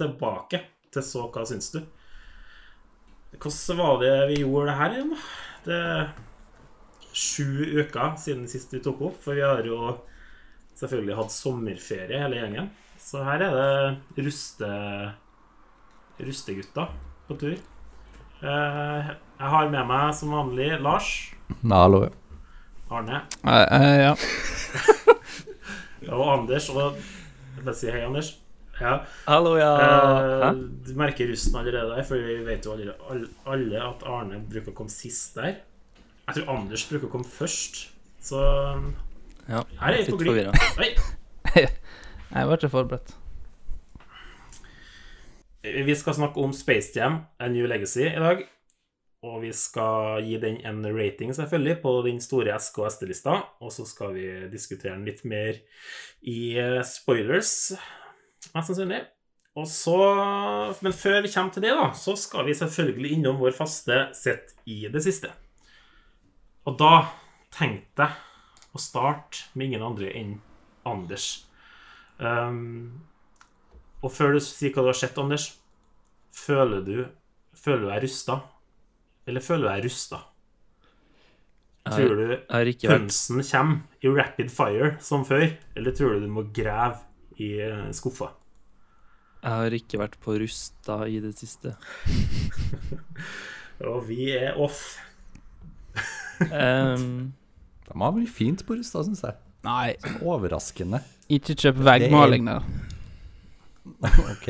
tilbake til Så hva syns du? Hvordan var det vi gjorde det her igjen, da? Det er sju uker siden sist vi tok opp, for vi har jo selvfølgelig hatt sommerferie hele gjengen. Så her er det ruste rustegutta på tur. Eh, Jeg har med meg som vanlig Lars, Hallo. Arne Eh, eh, ja. og Anders. Og jeg bare si hei, Anders. Ja. Hallo, ja. Eh, du merker rusten allerede der, for vi vet jo alle, alle at Arne bruker å komme sist der. Jeg tror Anders bruker å komme først. Så Ja, her er vi på glid. Jeg var ikke forberedt. Vi skal snakke om Space Jam, A New Legacy, i dag. Og vi skal gi den en rating, selvfølgelig, på den store SK og SD-lista. Og så skal vi diskutere den litt mer i eh, spoilers, mest sannsynlig. Og så, Men før vi kommer til det, da, så skal vi selvfølgelig innom vår faste sett i det siste. Og da tenkte jeg å starte med ingen andre enn Anders. Um, og før du sier hva du har sett, Anders, føler du Føler du deg rusta? Eller føler du deg rusta? Tror du pølsen kommer i rapid fire som før, eller tror du du må grave i eh, skuffa? Jeg har ikke vært på Rusta i det siste. Og vi er off. um, De har vært fint på Rusta, syns jeg. Nei, Overraskende. ikke kjøp veggmaling der. Ok.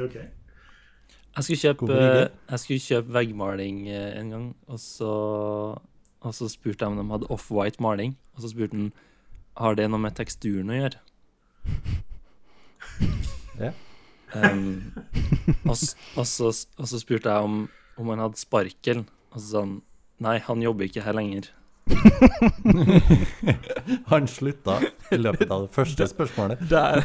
Ok. jeg skulle kjøpe, jeg skulle kjøpe veggmaling eh, en gang, og så, og så spurte jeg om de hadde off-white maling. Og så spurte han har det noe med teksturen å gjøre. Ja. Um, og, og, så, og så spurte jeg om, om han hadde sparkel, og så sa han nei, han jobber ikke her lenger. Han slutta i løpet av det første spørsmålet. Der,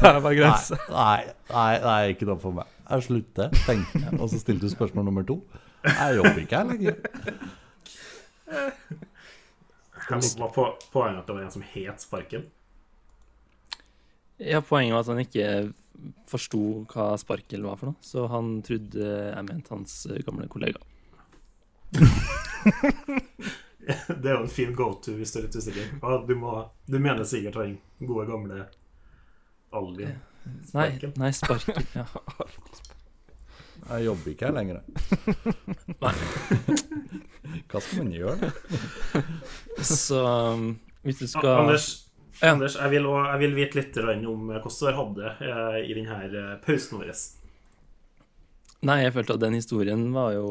der var grensa. nei, nei, nei, ikke noe for meg. Jeg slutter, tenkte jeg. Og så stilte du spørsmål nummer to. Jeg jobber ikke her lenger. Hva på, poenget at det var en som het Sparken? Ja, Poenget var at han ikke forsto hva sparkel var for noe, så han trodde jeg mente hans eh, gamle kollega. Det er jo en fin go-to hvis du er litt usikker. Du, må, du mener sikkert han gode, gamle Alvin. Nei, nei sparkel. Ja. Jeg jobber ikke her lenger. Hva skal man gjøre? da? Så um, hvis du skal Anders, Ja. Anders jeg, vil, også- jeg vil vite litt om hvordan dere hadde det eh, i denne pausen vår. Nei, jeg følte at den historien var jo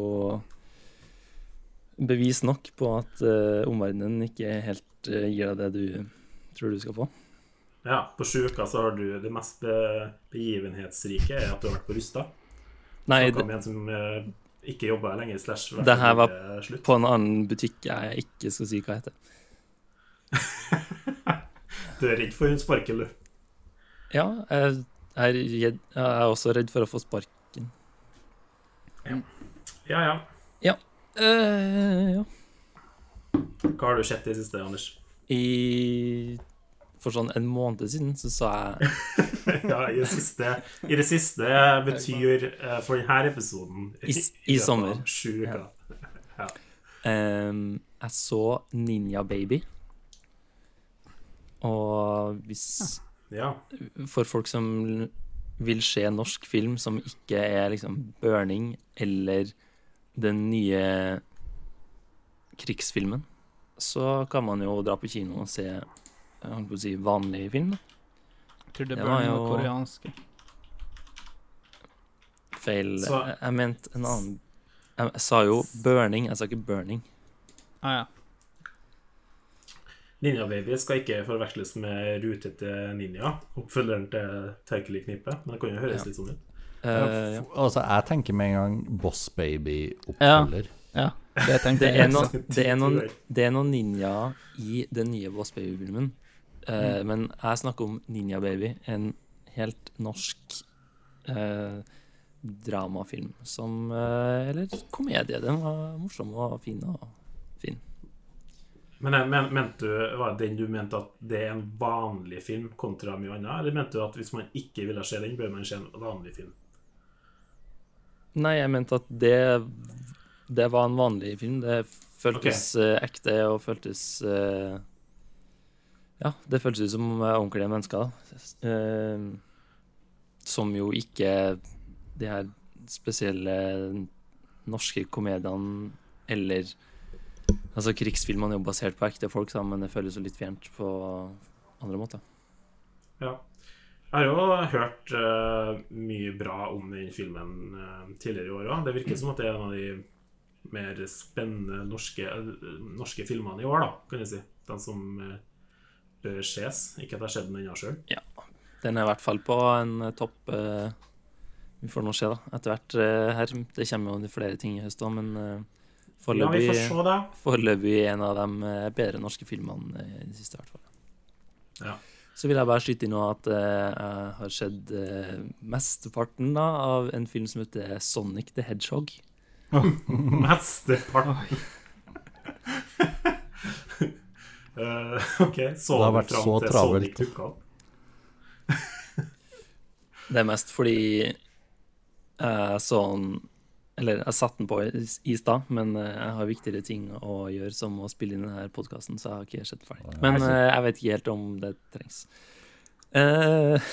bevis nok på at uh, omverdenen ikke helt uh, gir deg det du tror du skal få. Ja, på sju uker så har du det mest begivenhetsrike er at du har vært på Rusta. Nei, det, en som uh, ikke jobba lenger. Slash, Det her var eh, slutt. på en annen butikk jeg ikke skal si hva heter. Du er redd for en sparkel, du. Ja, jeg er, jeg er også redd for å få sparken. Ja, ja. Ja. ja. Hva har du sett i det siste, Anders? I For sånn en måned siden så sa jeg ja, i det siste, i det siste betyr uh, for denne episoden I i, i sommer. Sju uker. ehm, Jeg så Ninja Baby. Og hvis Ja. For folk som vil se norsk film som ikke er liksom Burning eller den nye krigsfilmen, så kan man jo dra på kino og se si vanlig film. Jeg trodde Det det var var jo- koreanske. Feil Så- Jeg, jeg mente en annen jeg, jeg sa jo burning, jeg sa ikke burning. Ah, ja. Ninja Baby skal ikke forveksles med Rutete ninja, oppfølgeren til Terkelig knipe, men det kan jo høres Ja. litt sånn ut. Uh, ja. Altså, jeg tenker med en gang Boss Baby-oppfølger. ja, det Det er, noen, det, er noen, det er noen ninja i den nye Boss Baby-filmen. Eh, Men jeg snakker om Ninja Baby, en helt norsk uh, dramafilm som Eller komedie. Den var morsom og fin og fin. Men men, mente du, var det den du mente at det er en vanlig film kontra mye annet? Eller mente du at hvis man ikke ville se den, bør man se en vanlig film? Nei, jeg mente at det, det var en vanlig film. Det føltes okay. ekte og føltes eh, Ja, det føltes ut som eh, ordentlige mennesker. eh, som jo ikke de her spesielle norske komediene eller Altså, krigsfilmene er jo basert på ekte folk, da, men det føles jo litt fjernt på andre måter. Ja. Jeg har jo hørt uh, mye bra om den filmen uh, tidligere i år òg. Det virker som at det er en av de mer spennende norske, uh, norske filmene i år, da, kan jeg si. Den som bør ses. Ikke at jeg har sett den ennå sjøl. Den er i hvert fall på en topp Vi får nå se, da, etter hvert her. Det kommer jo flere ting i høst òg, men uh, Ja, foreløpig en av de eh, bedre norske filmene eh, i det siste, i hvert fall. Ja. Så vil jeg bare skyte inn at eh, jeg har sett mesteparten da, av en film som heter Sonic the Hedgehog. Mesteparten. uh, OK, så Det har vært så travelt. Det er mest fordi jeg så den Eller jeg satte den på i, i stad, men eh, jeg har viktigere ting å gjøre, som å spille inn denne podkasten, så jeg har ikke sett den ferdig. Men eh, jeg vet ikke helt om det trengs. Uh,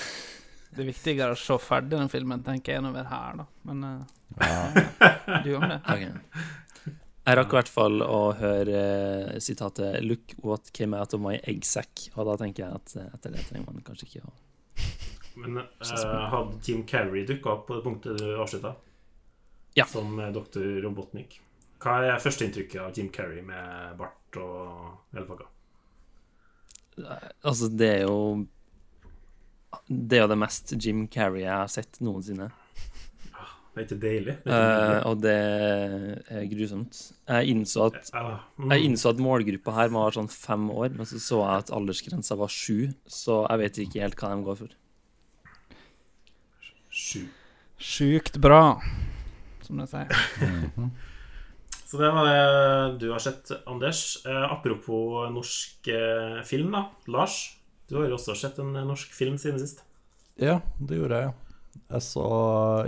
Det er viktigere å se ferdig den filmen, tenker jeg, enn å være her, da. Men uh, Ja. du om det? Okay. Jeg rakk i hvert fall å høre uh, sitatet 'Look what came out of my egg sack', og da tenker jeg at etter det trenger man kanskje ikke å Men eh, hadde Jim Carrey dukka opp på det punktet du avslutta? Ja. Som Dr. doktor Robotnik. Hva er førsteinntrykket av Jim Carrey med bart og hele pakka? Altså, det er jo Det er jo det mest Jim Carrey jeg har sett noensinne. Det er ikke deilig? Det er ikke deilig. Uh, og det er grusomt. Jeg innså at Ja, mm. Jeg innså at målgruppa her var sånn fem år, men så så jeg at aldersgrensa var sju, så jeg vet ikke helt hva de går for. Sju. Sjukt bra, som de sier. Mhm. Så det var det du har sett, Anders. Eh, apropos norsk eh, film, da. Lars, du har jo også sett en eh, norsk film siden sist. Ja, det gjorde jeg. Jeg så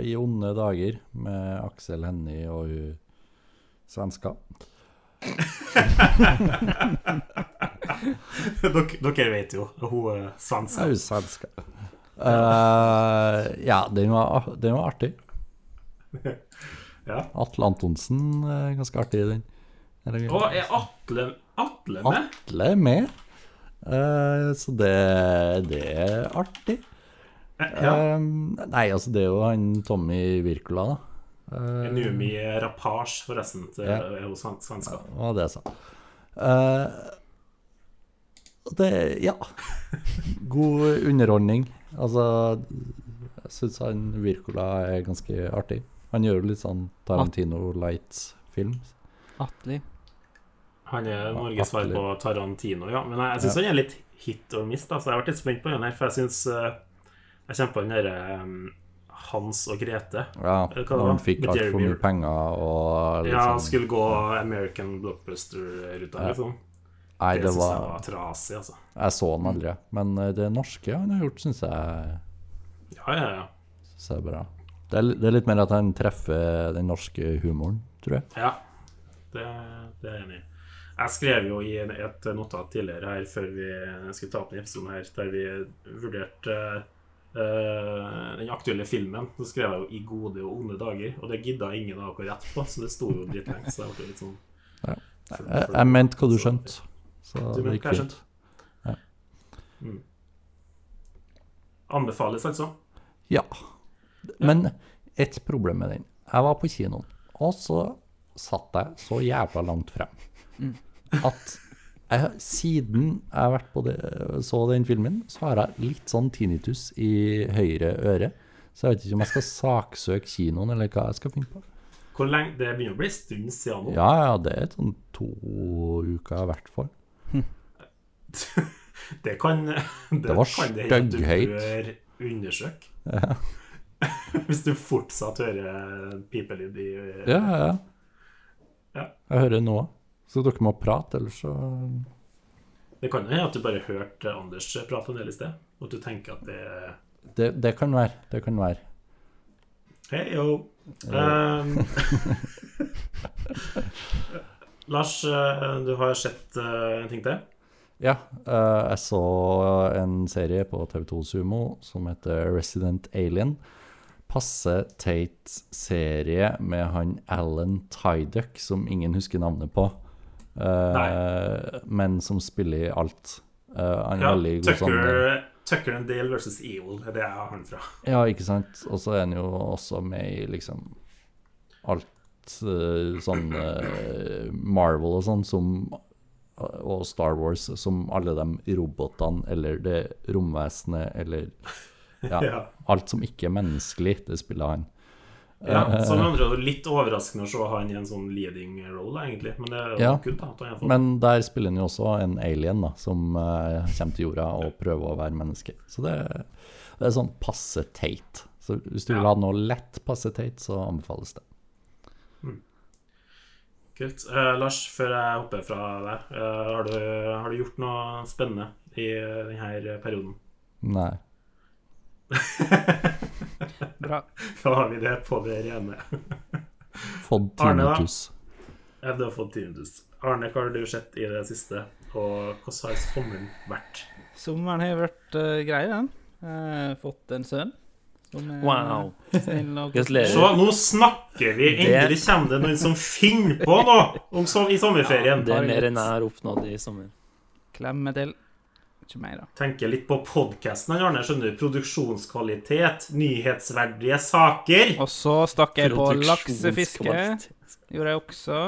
I onde dager med Aksel Hennie og hun svenska. dere, dere vet jo, hun er svenska. Ja, hun svenska. Uh, ja, den var, den var artig. Ja. Atle Antonsen er ganske artig i den. Og er Atle, Atle med? Atle er med. Uh, så det, det er artig. Ja. Eh, nei, altså, det er jo han Tommy Wirkola, da. Uh, Numi Rapage, forresten, til, Ja. er jo sven- svenska. Var det sa. uh, det Ja. God underholdning. Altså, jeg syns han Wirkola er ganske artig. Han gjør litt sånn Tarantino Lights-film. Atli. Han er Norges svar på Tarantino, ja. Men jeg, jeg syns Ja. han er litt hit or miss, da, så jeg har vært litt spent på den her. For jeg syns Jeg kjenner på den derre um, Hans og Grete. Ja, Hva når han fikk altfor mye penger og liksom, Ja, han sånn skulle gå American Blockbuster-ruta, Ja. liksom. Nei, Det det var, jeg var var trasig, altså. Jeg så han aldri, men eh, det norske han har gjort, syns jeg, Ja, ja, ja. Syns jeg er bra. Det er, det er litt mer at han treffer den norske humoren, tror jeg. Ja, det, det er jeg enig i. Jeg skrev jo i et notat tidligere her før vi skulle ta opp den episoden her, der vi vurderte Uh, den aktuelle filmen. Så skrev jeg jo 'I gode og onde dager', og det gidda ingen av dere rett på, så det sto jo dritlenge. Så jeg ble litt sånn Ja. Jeg, jeg mente hva du skjønte, så Du det gikk fint. Mm. Anbefales, altså. Ja. Men et problem med den. Jeg var på kinoen, og så satt jeg så jævla langt frem at jeg, siden jeg har vært på det, så den filmen, så har jeg litt sånn tinnitus i høyre øre. Så jeg vet ikke om jeg skal saksøke kinoen, eller hva jeg skal finne på. Hvor lenge, Det begynner å bli en stund siden nå. Ja, ja, det er sånn to uker i hvert fall. Det kan det, Det var kan det hende du stygghøyt. bør undersøke. Ja, Hvis du fortsatt hører pipelyd i ja. ja. Ja. Jeg hører nå. Så dere må prate, ellers så Det kan jo hende at du bare hørte Anders prate en del i sted, og at du tenker at det Det, det kan være. Det kan være. Hei, yo. Um, Lars, eh, du har sett eh, en ting til? Ja, eh, jeg så en serie på TV2 Sumo som heter Resident Alien. Passe teit serie med han Alan Tyduck, som ingen husker navnet på. uh, men som spiller i alt. Uh, han er Ja, veldig god sånn Tucker, and Dale versus Evil er det har han fra. Ja, ikke sant? Og så er han jo også med i liksom alt uh, sånn Marvel og sånn som og Star Wars som alle de robotene eller det romvesenet eller ja, Ja. alt som ikke er menneskelig, det spiller han. Ja, Eh, så med andre litt overraskende å se han i en sånn leading role, egentlig. Men det er jo Ja, kult da, at han fått Men der spiller han jo også en alien da, som uh, kommer til jorda og prøver å være menneske. Så det, det er sånn passe teit. Så hvis du vil ha noe lett passe teit, så anbefales det. kult. Uh, Lars, før jeg hopper fra deg, uh, har, du, har du gjort noe spennende i denne perioden? Nei. Bra. Da har vi det på det rene. Fått Arne, da? tinnitus. Ja, du har fått tinnitus. Arne, hva har du sett i det siste? Og hvordan har sommeren vært? Sommeren har vært uh, grei, den. Uh, fått en sønn. Wow. Gratulerer. Så nå snakker vi! Det- Endelig kommer det noen som finner på noe om så, i sommerferien. Det er mer enn jeg har oppnådd i sommer. Klemme til. Ikke meg, da. Tenker litt på podkasten, Arne. Skjønner du? Produksjonskvalitet, nyhetsverdige saker. Og så stakk jeg på laksefiske. Gjorde jeg også.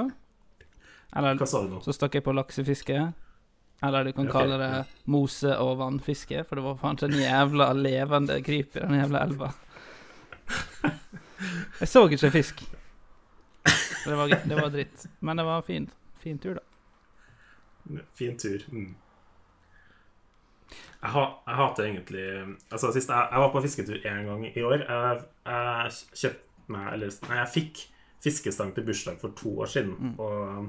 Eller Hva sa du nå? så stakk jeg på laksefiske. Eller du kan okay. kalle det mose- og vannfiske, for det var faen ikke en jævla levende kryp i den jævla elva. Jeg så ikke fisk. Det var, det var dritt. Men det var fin, fin tur, da. Fin tur. Mm. Jeg, jeg hater egentlig Altså sist jeg, jeg var på fisketur én gang i år. Jeg, jeg kjøpte meg Eller nei, jeg fikk fiskestang til bursdag for to år siden. Og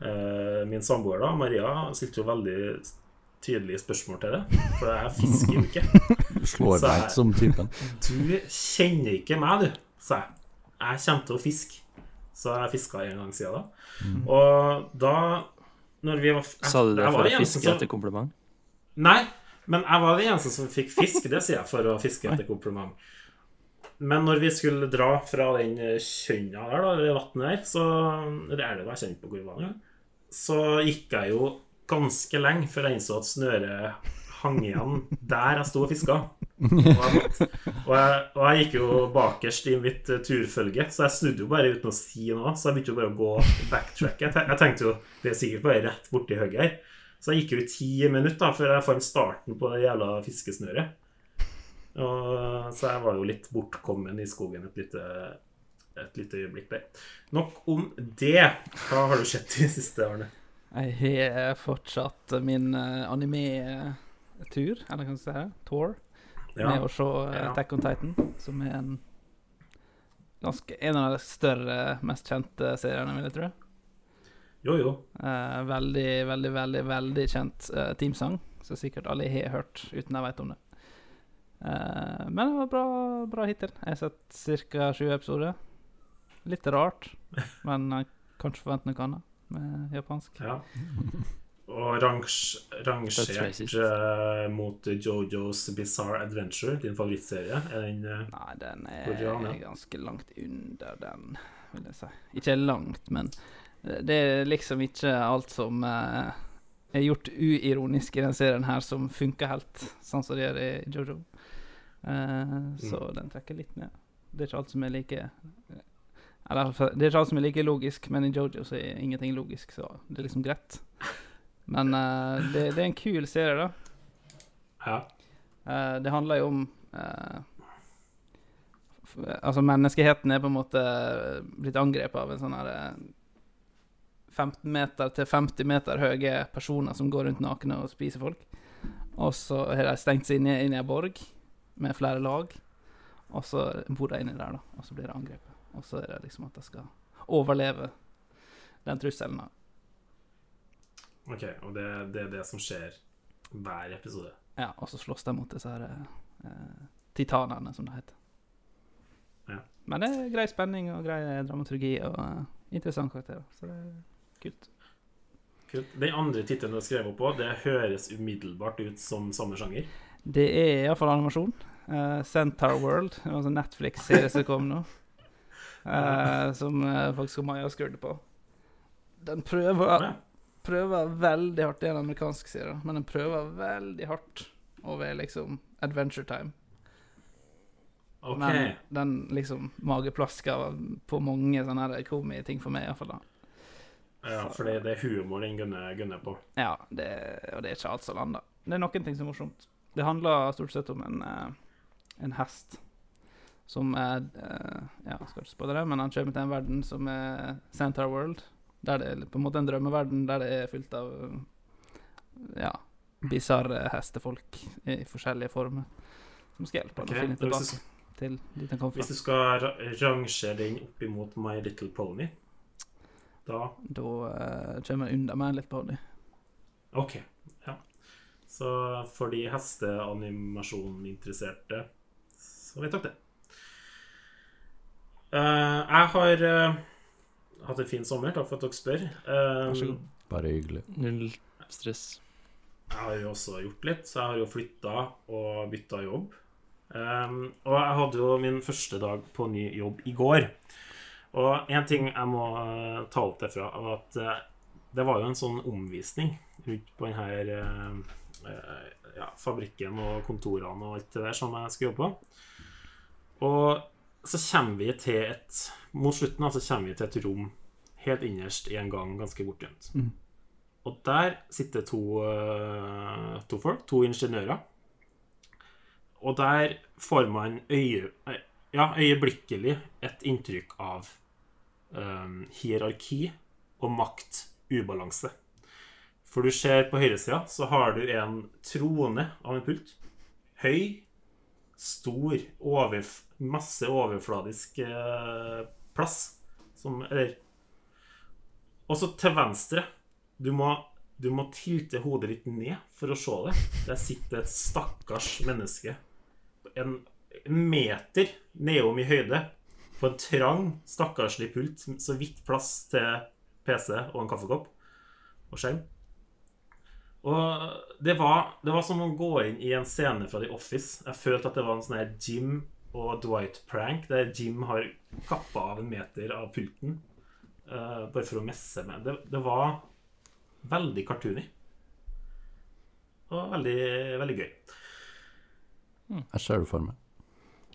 eh, min samboer, da, Maria, stilte jo veldig tydelige spørsmål til det. For jeg fisker jo ikke. Du slår deg ikke som typen. Du kjenner ikke meg, du, sa jeg. Jeg kommer til å fiske. Så jeg fiska en gang siden da. Og da når vi var jeg- Sa du det for å fiske etter kompliment? Nei, men jeg var den eneste som fikk fisk. Det sier jeg for å fiske etter kompliment. Men når vi skulle dra fra den kjønna der, da, det vannet der, så er det jeg kjenner på hvor var. Så gikk jeg jo ganske lenge før jeg innså at snøret hang igjen der jeg sto og fiska. Og og, og jeg gikk jo bakerst i mitt eh, turfølge, så jeg snudde jo bare uten å si noe. Så jeg begynte jo bare å gå backtrack. Jeg, tenkte jo det er sikkert bare rett borti hugget her. Så jeg gikk jo i ti minutter da, før jeg fant starten på det jævla fiskesnøret. Og, så jeg var jo litt bortkommen i skogen et lite, et lite øyeblikk der. Nok om det. Hva har du sett i siste, Arne? Jeg har fortsatt min uh, anime-tur, eller kan jeg si det? Tour. Med å se eh, Attack on Titan, som er en ganske En av de større, mest kjente seriene, vil jeg tro. Jo, jo. Eh, veldig, veldig, veldig veldig kjent eh, teamsang, som sikkert alle har hørt uten jeg vet om det. Eh, men det var bra, bra hittil. Jeg har sett ca. 20 episoder. Litt rart, men jeg kan ikke forvente noe annet med japansk. Ja. Og rangs, rangert eh, mot Jojos Bizarre Adventure, din favorittserie. Er den uh, Nei, den er, er ganske langt under den, vil jeg si. Ikke langt, men det er liksom ikke alt som eh, er gjort uironisk i den serien her, som funker helt, sånn som det gjør i Jojo. Eh, så den trekker litt ned. Det er ikke alt som er like Eller det er ikke alt som er like logisk, men i Jojo så er ingenting logisk, så det er liksom greit. Men eh, det, det er en kul serie, da. Ja. Eh, det handler jo om eh, Altså, menneskeheten er på en måte blitt angrepet av en sånn her eh, 15 meter til 50 meter høye personer som går rundt nakne og spiser folk. Og så har de stengt seg inne inn i ei borg med flere lag. Og så bor de inni der, da. Og så blir de angrepet. Og så er det liksom at de skal overleve den trusselen. da. Ok, og det, det er det som skjer hver episode. Ja, og så slåss de mot disse her eh, titanene, som det heter. Ja. Men det er grei spenning og grei dramaturgi og eh, interessant karakter. så det kult. Kult. Den andre tittelen du har skrevet opp på, det høres umiddelbart ut som samme sjanger. Det er iallfall animasjon. Uh, Centaur World, det var en sånn Netflix-serie som kom nå. Uh, som uh, faktisk Maja skrudde på. Den prøver, prøver veldig hardt. Det er en amerikansk serie, men den prøver veldig hardt over liksom Adventure Time. Ok. Men den liksom mageplasker på mange sånne her komiting for meg, iallfall. Ja, for det, det er humor den gunner, gunner på. Ja, det, og det er ikke alt som lander. Det er noen ting som er morsomt. Det handler stort sett om en, eh, en hest som er eh, Ja, skal ikke spoile det, men han kommer til en verden som er Centaur World. Der det er på en måte en drømmeverden der det er fylt av ja, bisarre hestefolk i forskjellige former. Som skal hjelpe okay. å finne tilbake til dit han kom fra. hvis du skal rangere den opp imot My Little Pony, da Da uh, kommer jeg unna med litt på det. Ok, ja. Så for de hesteanimasjoninteresserte, så vet dere det. Uh, jeg har uh, hatt en fin sommer, takk for at dere spør. Vær så god. Bare hyggelig. Null stress. Jeg har jo også gjort litt, så jeg har jo flytta og bytta jobb. Um, og jeg hadde jo min første dag på ny jobb i går. Og én ting jeg må eh, ta opp derfra, er at eh, det var jo en sånn omvisning rundt på denne uh, ja, fabrikken og kontorene og alt det der som jeg skulle jobbe på. Og så kommer vi til et Mot slutten så kommer vi til et rom helt innerst i en gang, ganske bortgjemt. Mm. Og der sitter to, eh, to folk, to ingeniører. Og der får man øye, eh, ja, øyeblikkelig et inntrykk av um, hierarki og maktubalanse. For du ser på høyresida så har du en trone av en pult. Høy, stor, overf masse overfladisk eh, plass. Som Eller Og så til venstre du må, du må tilte hodet litt ned for å se det. Der sitter et stakkars menneske en, meter nedom i høyde på en trang, stakkarslig pult. Så vidt plass til PC og en kaffekopp og skjerm. Og det var, det var som å gå inn i en scene fra The Office. Jeg følte at det var en sånn Jim og Dwight-prank, der Jim har kappa av en meter av pulten uh, bare for å messe med. Det, det var veldig cartoony. Og veldig, veldig gøy. Jeg ser det for meg.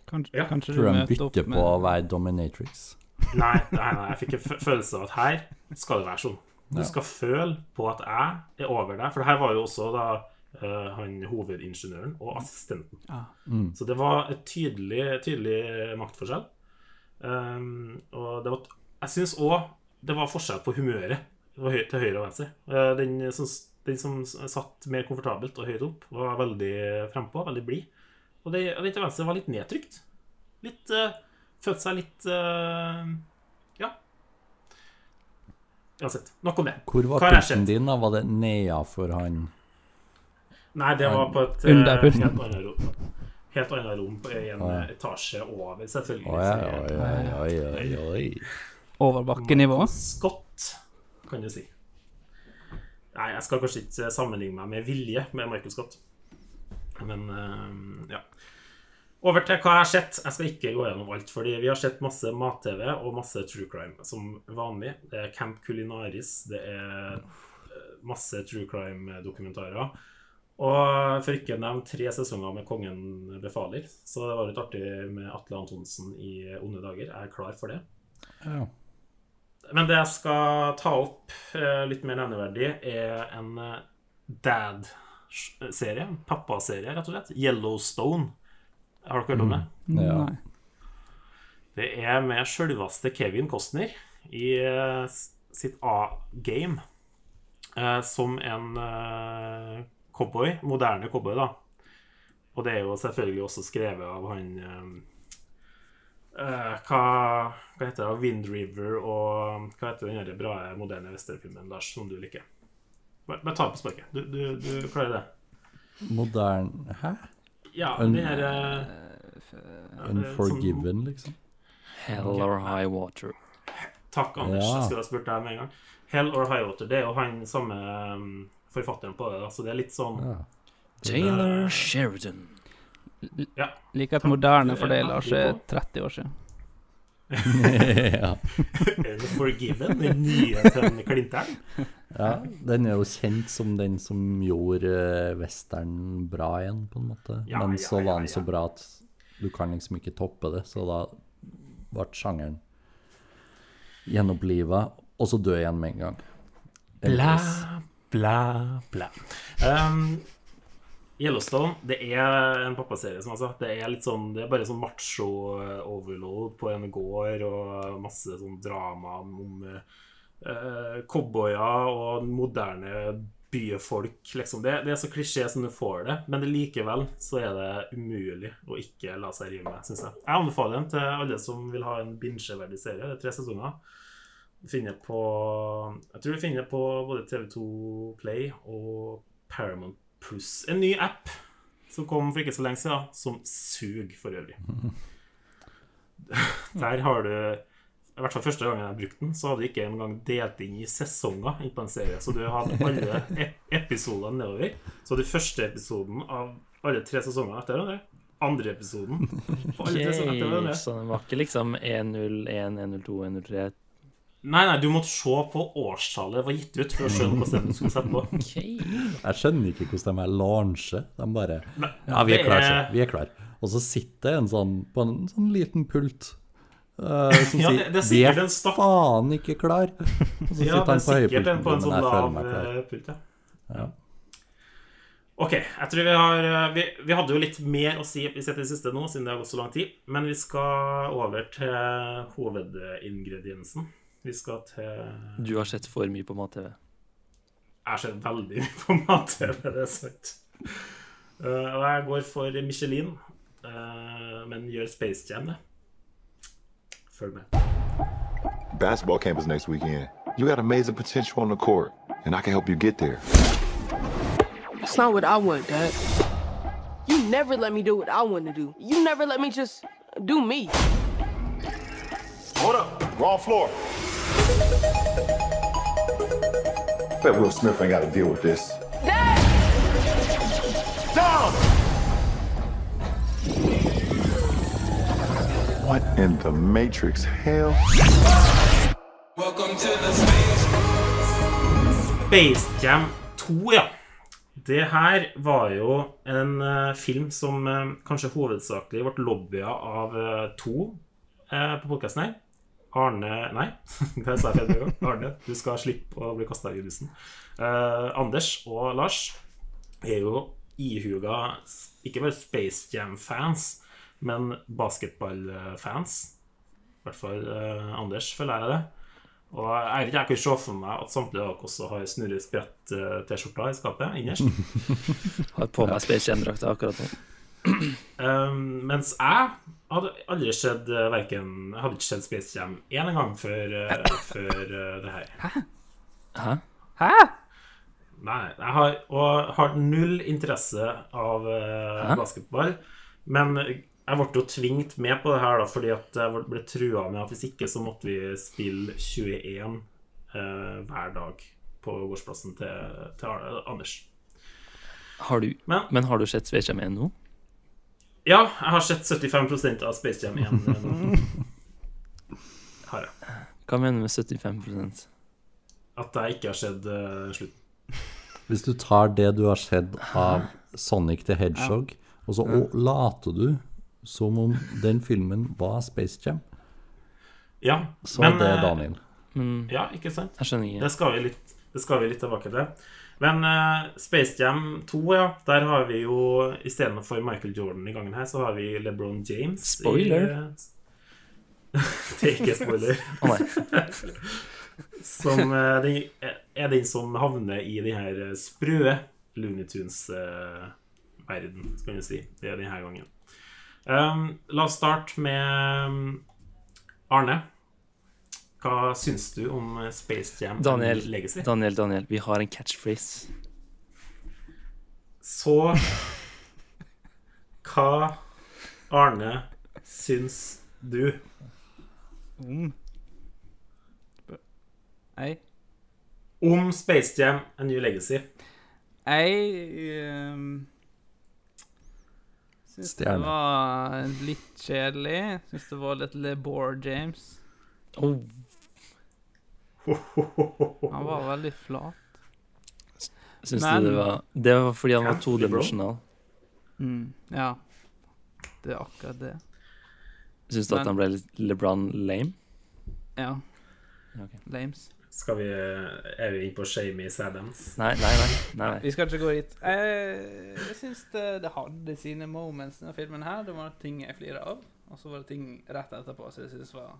Kanskje, Ja. kanskje Tror du de bytter med på å være dominatrix. Nei, nei, nei, jeg fikk en følelse av at her skal det være sånn. Du Ja. skal føle på at jeg er over deg. For det her var jo også da Uh, han hovedingeniøren og assistenten. Ja. Mm. Så det var et tydelig, tydelig maktforskjell. Um, og det var, jeg syns òg det var forskjell på humøret høy- til høyre og venstre. Uh, den, som, den som satt mer komfortabelt og høyt opp, var veldig frempå, veldig blid. Og det til venstre var litt nedtrykt. Litt uh, Følte seg litt uh, Ja. Uansett. Nok om det. Hvor var Hva pulten din? da? Var det nedafor han Nei, det var på et Under pulten. helt annet rom. Helt annet rom på en ah. etasje over, selvfølgelig. Oi, oi, oi, oi, Overbakkenivå? Scott, kan du si. Nei, jeg skal kanskje ikke sammenligne meg med vilje med Michael Scott. Men eh, ja. Over til hva jeg har sett. Jeg skal ikke gå gjennom alt, fordi vi har sett masse mat-TV og masse true crime som vanlig. Det er Camp Culinaris, det er eh, masse true crime-dokumentarer. Og for ikke å nevne tre sesonger med Kongen befaler. Så det var litt artig med Atle Antonsen i Onde dager. Jeg er klar for det. Ja. Men det jeg skal ta opp eh, litt mer nevneverdig, er en eh, dad-serie. En pappaserie, rett og slett. Yellowstone. Har dere hørt om det? Ja. Nei. Det er med sjølveste Kevin Costner i eh, sitt A-game. eh, som en eh, cowboy. Moderne cowboy, da. Og det er jo selvfølgelig også skrevet av han eh, eh, hva, hva heter det? Wind River og Hva heter den bra moderne westernfilmen, Lars, som du liker? Bare, bare ta det på sparket. Du, du, du klarer det. Modern Hæ? Ja, Un- det her uh, Unforgiven, liksom? Hell or high water. Takk, Anders. Ja. Jeg skulle ha spurt deg med en gang. Hell or High Water, det er jo han samme um, forfatteren på det. Så det er litt sånn Ja. Taylor Sheridan. Ja. Like et moderne for deg, Lars, er 30 år siden. Ja. Unforgiven, den nye til Klinteren. ja. Den er jo kjent som den som gjorde eh, western bra igjen, på en måte. Ja, Men så var den så bra at du kan liksom ikke toppe det, så da ble sjangeren gjenoppliva, og så dø igjen med en gang. Bla, bla, bla. Um, Yellowstone det er en pappaserie, som jeg sa. Det er litt sånn, det er bare sånn macho-overload på en gård, og masse sånn drama om uh, cowboyer og moderne byfolk. Liksom. Det, det er så klisjé som du får det, men likevel så er det umulig å ikke la seg rive med, syns jeg. Jeg anbefaler den til alle som vil ha en bingeverdig serie. Det er tre sesonger. Finner på Jeg tror du finner på både TV2 Play og Paramount Plus. En ny app som kom for ikke så lenge siden, som suger for øvrig. Der har du I hvert fall første gangen jeg brukte den, så hadde du ikke engang delt inn i sesonger inn på en serie. Så du hadde alle ep episodene nedover. Så du første episoden av alle tre sesonger etter hverandre. Andre episoden etter hverandre. så den var ikke liksom 101, 102, 103 Nei, nei, du måtte se på årstallet det var gitt ut for å skjønne hvordan du skulle sette på. Okay. Jeg skjønner ikke hvordan de er Lansje, De bare Nei, Ja, vi er klare, klar, så. Vi er klare. Og så sitter en sånn på en sånn liten pult uh, som Ja, sier det- det er Vi er stapp- faen ikke klar. Og så Ja, sitter det er han på sikkert høypulten. en på en sånn lav eh, pult, ja. Ja. Ok, jeg tror vi har eh, vi, vi hadde jo litt mer å si vi setter det siste nå, siden det har gått så lang tid. Men vi skal over til hovedingrediensen. Vi skal til Du har sett for mye på mat-TV. Jeg har sett veldig mye på mat-TV, det er sant. Eh, og jeg går for Michelin, eh, men gjør Space Jam det. Følg med. Basketball camp is next weekend. You got amazing potential on the court, and I can help you get there. That's not what I want, Dad. You never let me do what I want to do. You never let me just do me. Hold up. Wrong floor. Bet Will Smith ain't got to deal with this. Dad! Down! What in the Matrix hell? Space Jam 2, ja. Det her var jo en uh, film som uh, kanskje hovedsakelig ble lobbya av uh, to eh, på podkasten her. Arne Nei, det sa jeg feil. Arne, du skal slippe å bli kasta i bussen. Eh, Anders og Lars er jo ihuga ikke bare Space Jam-fans, men basketball-fans. I hvert fall eh, Anders, føler jeg det. Og jeg jeg kan se for meg at samtlige av dere også har snurresprett-T-skjorter i skapet innerst. Har på meg Space Jam-drakta akkurat nå. Um, mens jeg hadde aldri sett uh, verken Jeg hadde ikke sett Space Jam én gang før, eh, før eh, det her. Hæ? Hæ? Nei, jeg har, og har null interesse av eh, Hæ? basketball. Men jeg ble jo tvingt med på det her da, fordi at jeg ble trua med at hvis ikke så måtte vi spille 21 eh, hver dag på gårdsplassen til, til Anders. Har du, Men- men har du sett Space Jam 1 nå? Ja, jeg har sett 75% av Space Jam 1. Har jeg. Hva mener du med 75% At jeg ikke har sett uh, slutten. Hvis du tar det du har sett av Sonic the Hedgehog, og så og later du som om den filmen var Space Jam, Ja, så er det eh, Daniel. Men Ja, ikke sant? jeg skjønner ikke. Det skal vi litt, det skal vi litt tilbake til. Men uh, Space Jam 2, ja, der har vi jo istedenfor Michael Jordan i gangen her, så har vi LeBron James. i- Spoiler. det er ikke spoiler. Som uh, den, er den som havner i den her eh, sprø Looney Tunes-verden, skal vi si. Det er denne gangen. Um, la oss starte med um, Arne. Hva syns du om eh, Space Jam Daniel, Legacy? Daniel, Daniel, vi har en catchphrase. Så hva, Arne, syns du? Om Jeg Om Space Jam A New Legacy. Jeg um, syns det var litt kjedelig. Syns det var litt LeBore James. Oh, Han var veldig flat. syns Men- du det var Det var fordi han var todimensjonal. Mm, ja. Det er akkurat det. Syns du at han ble LeBron lame? Ja. Okay. Lames. Skal vi Er vi inne på shame Sadams? Nei, nei, nei. nei, nei. Vi skal ikke gå dit. Jeg, jeg syns det, det hadde sine moments, denne filmen her. Det var ting jeg flira av, og så var det ting rett etterpå som jeg syns var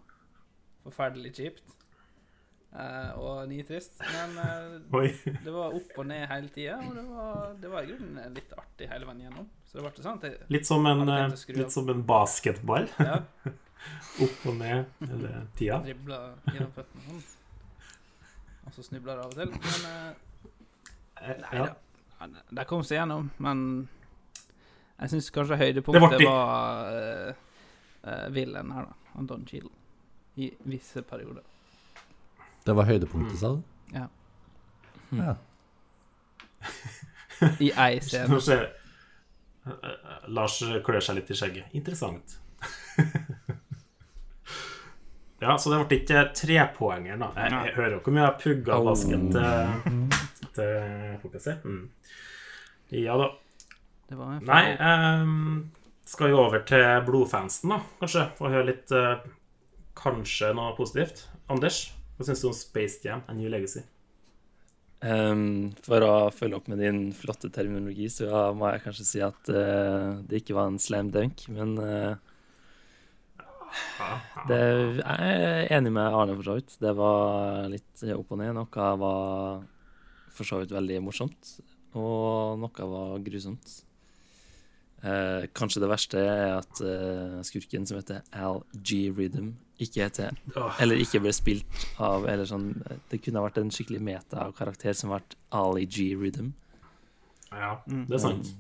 forferdelig kjipt. Eh, og nitrist. Men uh, det var opp og ned hele tida, og det var, det var i grunnen litt artig hele veien gjennom. Så det ble sånn at jeg Litt som en, eh, litt som en basketball. ja, Opp og ned hele tida. dribla gjennom føttene sånn. Og så snubla det av og til. Men uh, Nei Ja. da. De kom seg gjennom, men jeg syns kanskje høydepunktet var var uh, uh, Willen her, da. Og Don Cheadle. I visse perioder. Det var høydepunktet, sa du? Ja. Ja. I ei scene. Nå ser Lars klør seg litt i skjegget. Interessant. ja, så det ble ikke trepoenger, da. Jeg, jeg hører jo hvor mye jeg pugga Au. basket til, til fokus her. Mm. Ja da. Det var Nei, ehm, skal vi over til blodfansen, da, kanskje? Og høre litt uh, Kanskje noe positivt. Anders, hva syns du om Space Jam and New Legacy? Um, for å følge opp med din flotte terminologi, så ja, må jeg kanskje si at uh, det ikke var en slam dunk, men uh, det, jeg er enig med Arne, for så vidt. Det var litt opp og ned. Noe var for så vidt veldig morsomt, og noe var grusomt. Eh, kanskje det verste er at uh, skurken som heter Al G. Rhythm, ikke heter Eller ikke ble spilt av Eller sånn Det kunne ha vært en skikkelig meta-karakter som vært Ali G. Rhythm. Ja, det er sant.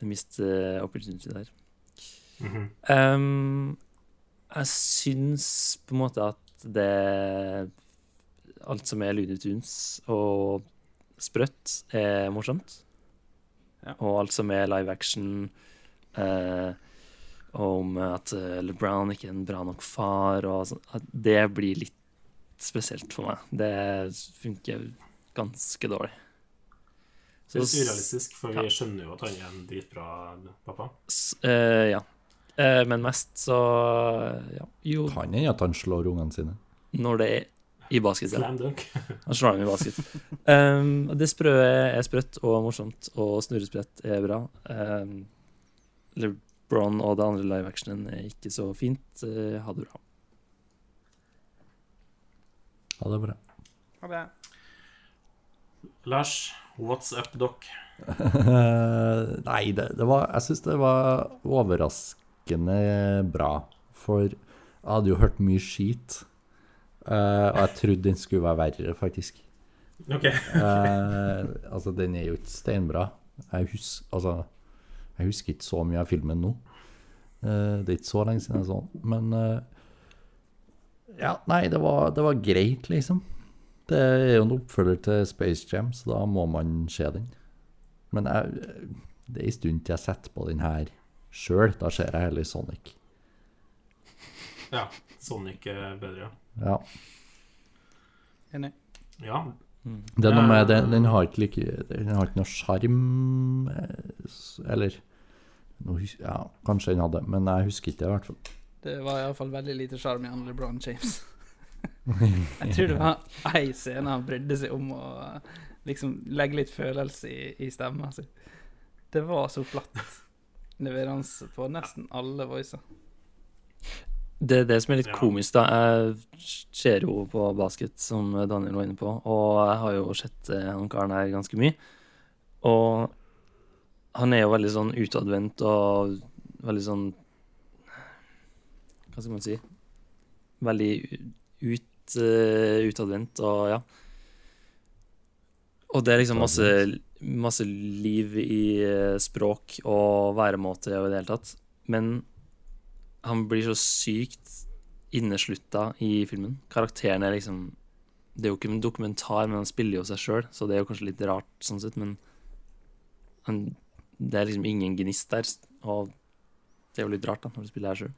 Um, mist uh, opportunity der. Mm -hmm. um, jeg syns på en måte at det Alt som er Looney Tunes og sprøtt, er morsomt. Ja. Og alt som er live action eh, om at eh, LeBron ikke er en bra nok far, og sånn, at det blir litt spesielt for meg. Det funker ganske dårlig. Det er urealistisk, surrealistisk, for ja. vi skjønner jo at han er en dritbra pappa. S eh, ja. Eh, men mest så ja. Jo, Kan hende at han slår ungene sine. når det er i basket. Ja. Slam dunk. Han slår dem i basket. Um, det sprø er sprøtt og morsomt, og snurresprett er bra. Um, LeBron og det andre live-actionen er ikke så fint. Uh, ha det bra. Ha det bra. Ha det. Lars, what's up, doc? Nei, det, det var Jeg syns det var overraskende bra. For jeg hadde jo hørt mye skit. Eh, og jeg trodde den skulle være verre, faktisk. OK. uh, altså, den er jo ikke steinbra. Jeg, hus, altså, jeg husker ikke så mye av filmen nå. Uh, det er ikke så lenge siden jeg så den. Men ja, nei, det var, det var greit, liksom. Det er jo en oppfølger til Space Jam, så da må man se den. Men jeg, det er en stund til jeg setter på den her sjøl. Da ser jeg heller Sonic. Ja. Sonic er bedre, ja. Ja. Enig. Ja. Det er noe med den, den har ikke like Den har ikke noe sjarm eh, Eller noe, Ja, kanskje den hadde, men jeg husker ikke det, i hvert fall. Det var iallfall veldig lite sjarm i han LeBron James. jeg tror det var ei scene han brydde seg om å liksom legge litt følelse i, i stemma si. Det var så flatt leveranse på nesten alle voicer. Det er det som er litt Ja. komisk, da. Jeg ser jo på basket, som Daniel var inne på, og jeg har jo sett eh, han karen her ganske mye. Og han er jo veldig sånn utadvendt og veldig sånn Hva skal man si? Veldig ut eh, utadvendt, og ja. Og det er liksom masse, masse liv i eh, språk og væremåte og i det hele tatt. Men han blir så sykt inneslutta i filmen. Karakteren er liksom Det er jo ikke en dokumentar, men han spiller jo seg sjøl, så det er jo kanskje litt rart sånn sett, men han, det er liksom ingen gnist der, og det er jo litt rart da, når du spiller her sjøl.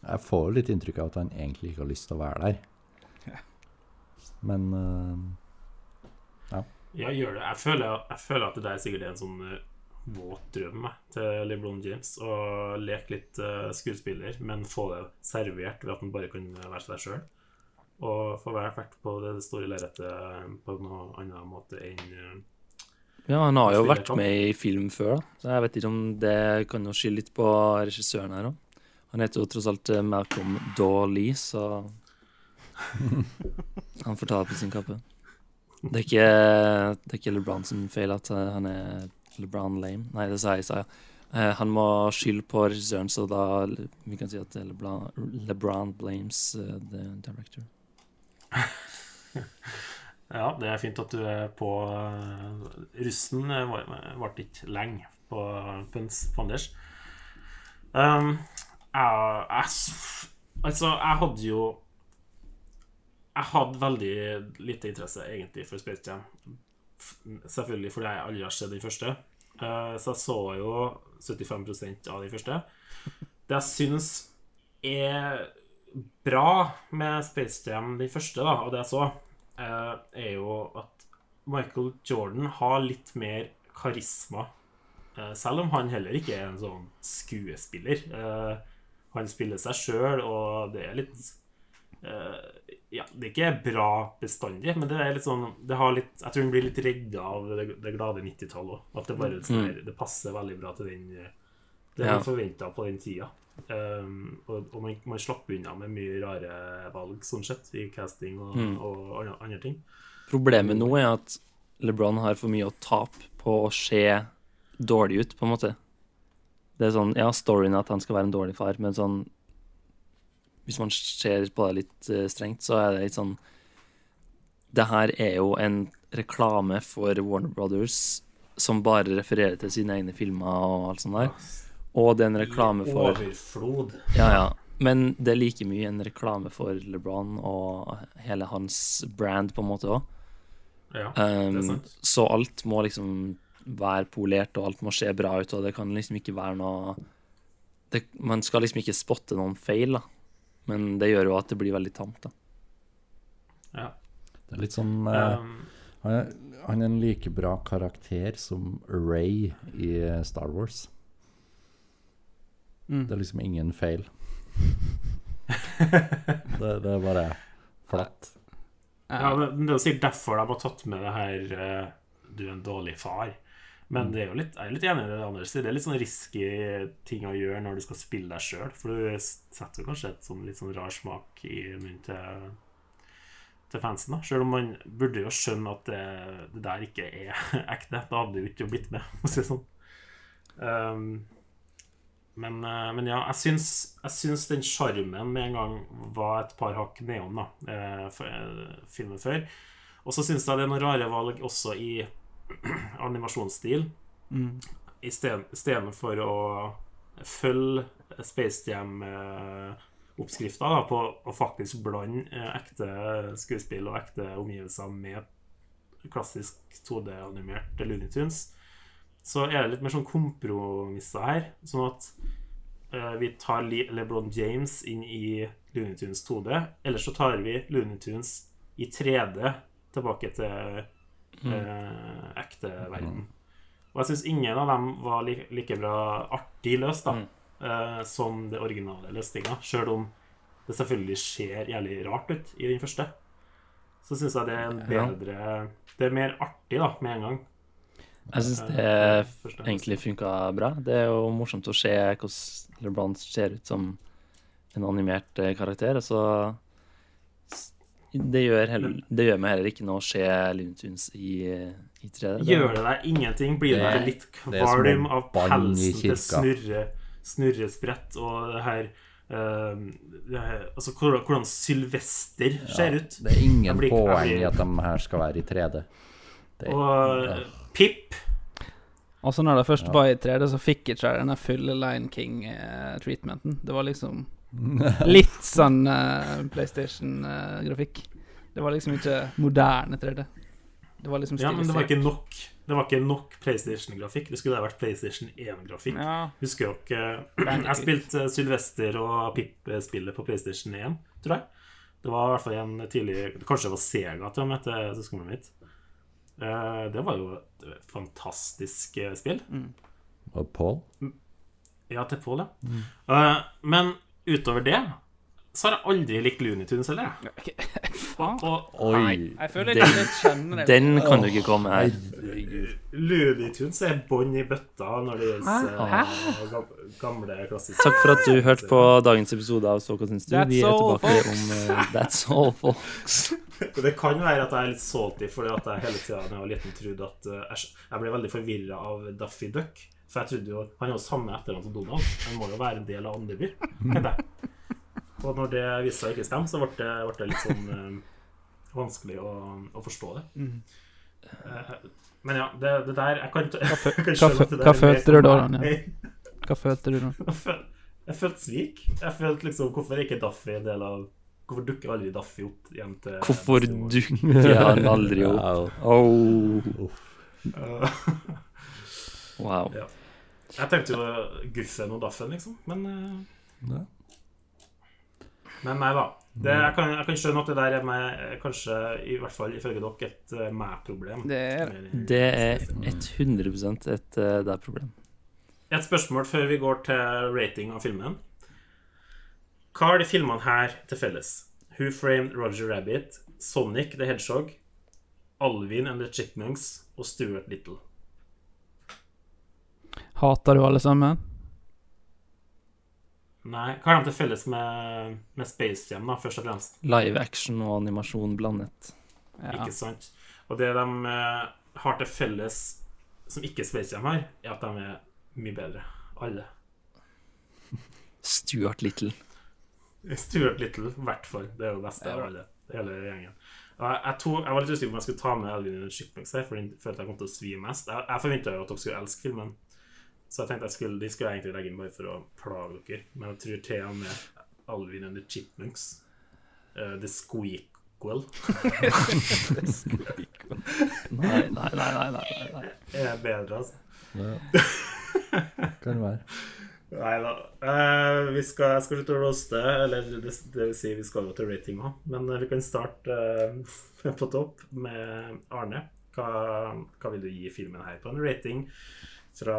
Jeg får jo litt inntrykk av at han egentlig ikke har lyst til å være der. Men uh, Ja, gjør det. Jeg føler, jeg føler at det der sikkert er en sånn eh, våt drøm til LeBron James. Å leke litt uh, skuespiller, men få det servert ved at han bare kan være seg sjøl. Og få være vært på det store lerretet på noen annen måte enn uh, Ja, han har jo vært med i film før, da. Så jeg vet ikke om det kan jo skylde litt på regissøren her òg. Han heter jo tross alt eh, Malcolm Dawley, så Han får ta det på sin kappe. Det er ikke, det er ikke LeBron sin feil at eh, han er LeBron lame. Nei, det sa jeg i stad. Eh, Han må skylde på regissøren, så da vi kan si at LeBron, LeBron blames eh, the director. Ja, det er fint at du er på eh, Russen var- varte ikke lenge på Pøns Fanders. Um, jeg, jeg, altså, jeg hadde jo Jeg hadde veldig lite interesse egentlig for Space Jam. Selvfølgelig fordi jeg aldri har sett den første. Eh, så jeg så jo 75% av den første. Det jeg syns er bra med Space Jam, den første, da, og det jeg så, eh, er jo at Michael Jordan har litt mer karisma. Eh, selv om han heller ikke er en sånn skuespiller. Han spiller seg sjøl, og det er litt Ja, det er ikke bra bestandig, men det er litt sånn det har litt, Jeg tror den blir litt redda av det, det glade 90-tallet òg. At det bare sånn her, det passer veldig bra til den Det Det Ja. man forventa på den tida. Um, og og man, man slapp unna med mye rare valg, sånn sett, i casting og, og andre, andre ting. Problemet nå er at LeBron har for mye å tape på å se dårlig ut, på en måte. Det er sånn, ja, storyen er at han skal være en dårlig far, men sånn Hvis man ser på det litt eh, strengt, så er det litt sånn Det her er jo en reklame for Warner Brothers som bare refererer til sine egne filmer og alt sånt der. Og det er en reklame for Overflod. ja, ja. Men det er like mye en reklame for LeBron og hele hans brand, på en måte òg. Ja, Um, så alt må liksom være polert, og alt må se bra ut, og det kan liksom ikke være noe det, Man skal liksom ikke spotte noen feil, da. Men det gjør jo at det blir veldig tamt, da. Ja. det er litt sånn eh, Um, han, er, han er en like bra karakter som Ray i Star Wars. Mm. Det er liksom ingen feil. det, det er bare flatt. ja, men det er sikkert derfor de har tatt med det her eh, Du er en dårlig far. Men det er jo litt, jeg er litt enig i det andre siden. Det er litt sånn risky ting å gjøre når du skal spille deg sjøl. For du setter jo kanskje et sånn litt sånn rar smak i munnen til, til fansen. da Sjøl om man burde jo skjønne at det, det der ikke er ekte. Da hadde du ikke blitt med, for å si det sånn. Um, men, eh, men ja, jeg syns, jeg syns den sjarmen med en gang var et par hakk nedom da, eh, eh, filmen før. Og så syns jeg det er noen rare valg også i animasjonsstil. Istedenfor å følge Space Jam-oppskrifta på å faktisk blande eh, ekte skuespill og ekte omgivelser med klassisk 2D-animert Looney Tunes, så er det litt mer sånn kompromisser her. Sånn at uh, vi tar Le LeBron James inn i Looney Tunes 2D, eller så tar vi Looney Tunes i 3D tilbake til eh, ekte verden. Og jeg syns ingen av dem var like, like bra artig løst da, eh, som det originale løsninga. Sjøl om det selvfølgelig ser jævlig rart ut i den første. Så syns jeg det er en Ja. bedre Det er mer artig da, med en gang. Jeg syns det Eh, egentlig funka bra. Det er jo morsomt å se hvordan LeBlanc ser ut som en animert eh, karakter. Og så s- det gjør, heller, det gjør meg heller ikke noe å se Looney i, i 3D. Det- Gjør det deg ingenting? Blir du Det- litt er kvalm av pelsen til snurre, snurresprett og det her Uh, det er- Altså hvordan, hvordan Sylvester ser ut. Det er ingen blir- poeng i at de her skal være i 3D. Det, Og eh, Pip Altså når det først var i 3D, så fikk ikke den denne fulle Lion King-treatmenten. Det var liksom litt sånn uh, PlayStation-grafikk. det var liksom ikke moderne 3D. Det var liksom Ja, men det var stilisert. ikke nok Det var ikke nok PlayStation-grafikk. Det skulle ha vært PlayStation 1-grafikk. Ja. Husker dere ikke Jeg spilte Sylvester og Pip-spillet på PlayStation 1, tror jeg. Det var i hvert fall en tidlig Kanskje det var Sega til og med til søskenbarnet mitt. Eh, Det var jo et fantastisk spill. Mm. og Paul? Ja, til Paul, ja. Mm. Men utover det så har jeg aldri likt Looney Tunes heller. jeg. Oi! Jeg føler Den- kjenner det. Den kan du ikke komme her. Looney Tunes er bånn i bøtta når det gjelder eh, gamle, klassiske Takk for at du hørte på dagens episode av Så hva syns du? Vi er tilbake folks. om uh, That's all, folks. Det kan være at jeg er litt salty fordi at jeg hele tida da jeg var liten trodde at uh, jeg ble veldig forvirra av Daffy Duck. For jeg trodde jo Han har jo samme etternavn som Donald. Han må jo være en del av Andeby. Og når det viste seg ikke stemme, så ble det, ble det litt sånn eh, vanskelig å, å forstå det. Eh, men ja, det, det der Jeg kan, jeg kan hva skjønne fø- det hva følte du da, Ronja? Hva følte du da? Jeg følte svik. Jeg følte liksom Hvorfor er ikke Daffy en del av Hvorfor dukker aldri Daffy opp hjem til Hvorfor dukker han aldri opp? Au. Oh, Uh, wow. Ja. Jeg tenkte jo Guffen og Daffen, liksom. Men eh, Ja. Men nei da. Det, jeg, kan, jeg kan skjønne at det der er eh, kanskje, i hvert fall ifølge dere, et uh, meg-problem. Det er Det er 100 et uh, det er problem. Et spørsmål før vi går til rating av filmen. Hva har de filmene her til felles? Who Framed Roger Rabbit, Sonic the Hedgehog, Alvin and the Chipmunks og Stuart Little. Hater du alle sammen? Nei, hva har de til felles med, med Space Jam, da, først og fremst? Live action og animasjon blandet. Ja. Ikke sant? Og det de eh, har til felles som ikke Space Jam har, er at de er mye bedre. Alle. Stuart Little. Stuart Little, i hvert fall. Det er jo det beste av alle. Hele gjengen. Jeg, tog, jeg var litt usikker på om jeg skulle ta med Elvin i en Chipmunks her, for den følte jeg kom til å svi mest. Jeg, jeg forventa jo at dere skulle elske filmen, så jeg tenkte jeg skulle, de skulle jeg egentlig legge inn bare for å plage dere. Men jeg tror til og med Alvin and the Chipmunks, uh, The Squeakquel, Nei, nei, nei, nei, nei, nei, nei. er bedre, altså. Ja. Kan være. Nei da. Uh, vi skal, jeg skal slutte å roaste, eller det, det vil si vi skal jo til rating òg. Men eh, vi kan starte uh, på topp med Arne. Hva, hva vil du gi filmen her på en rating fra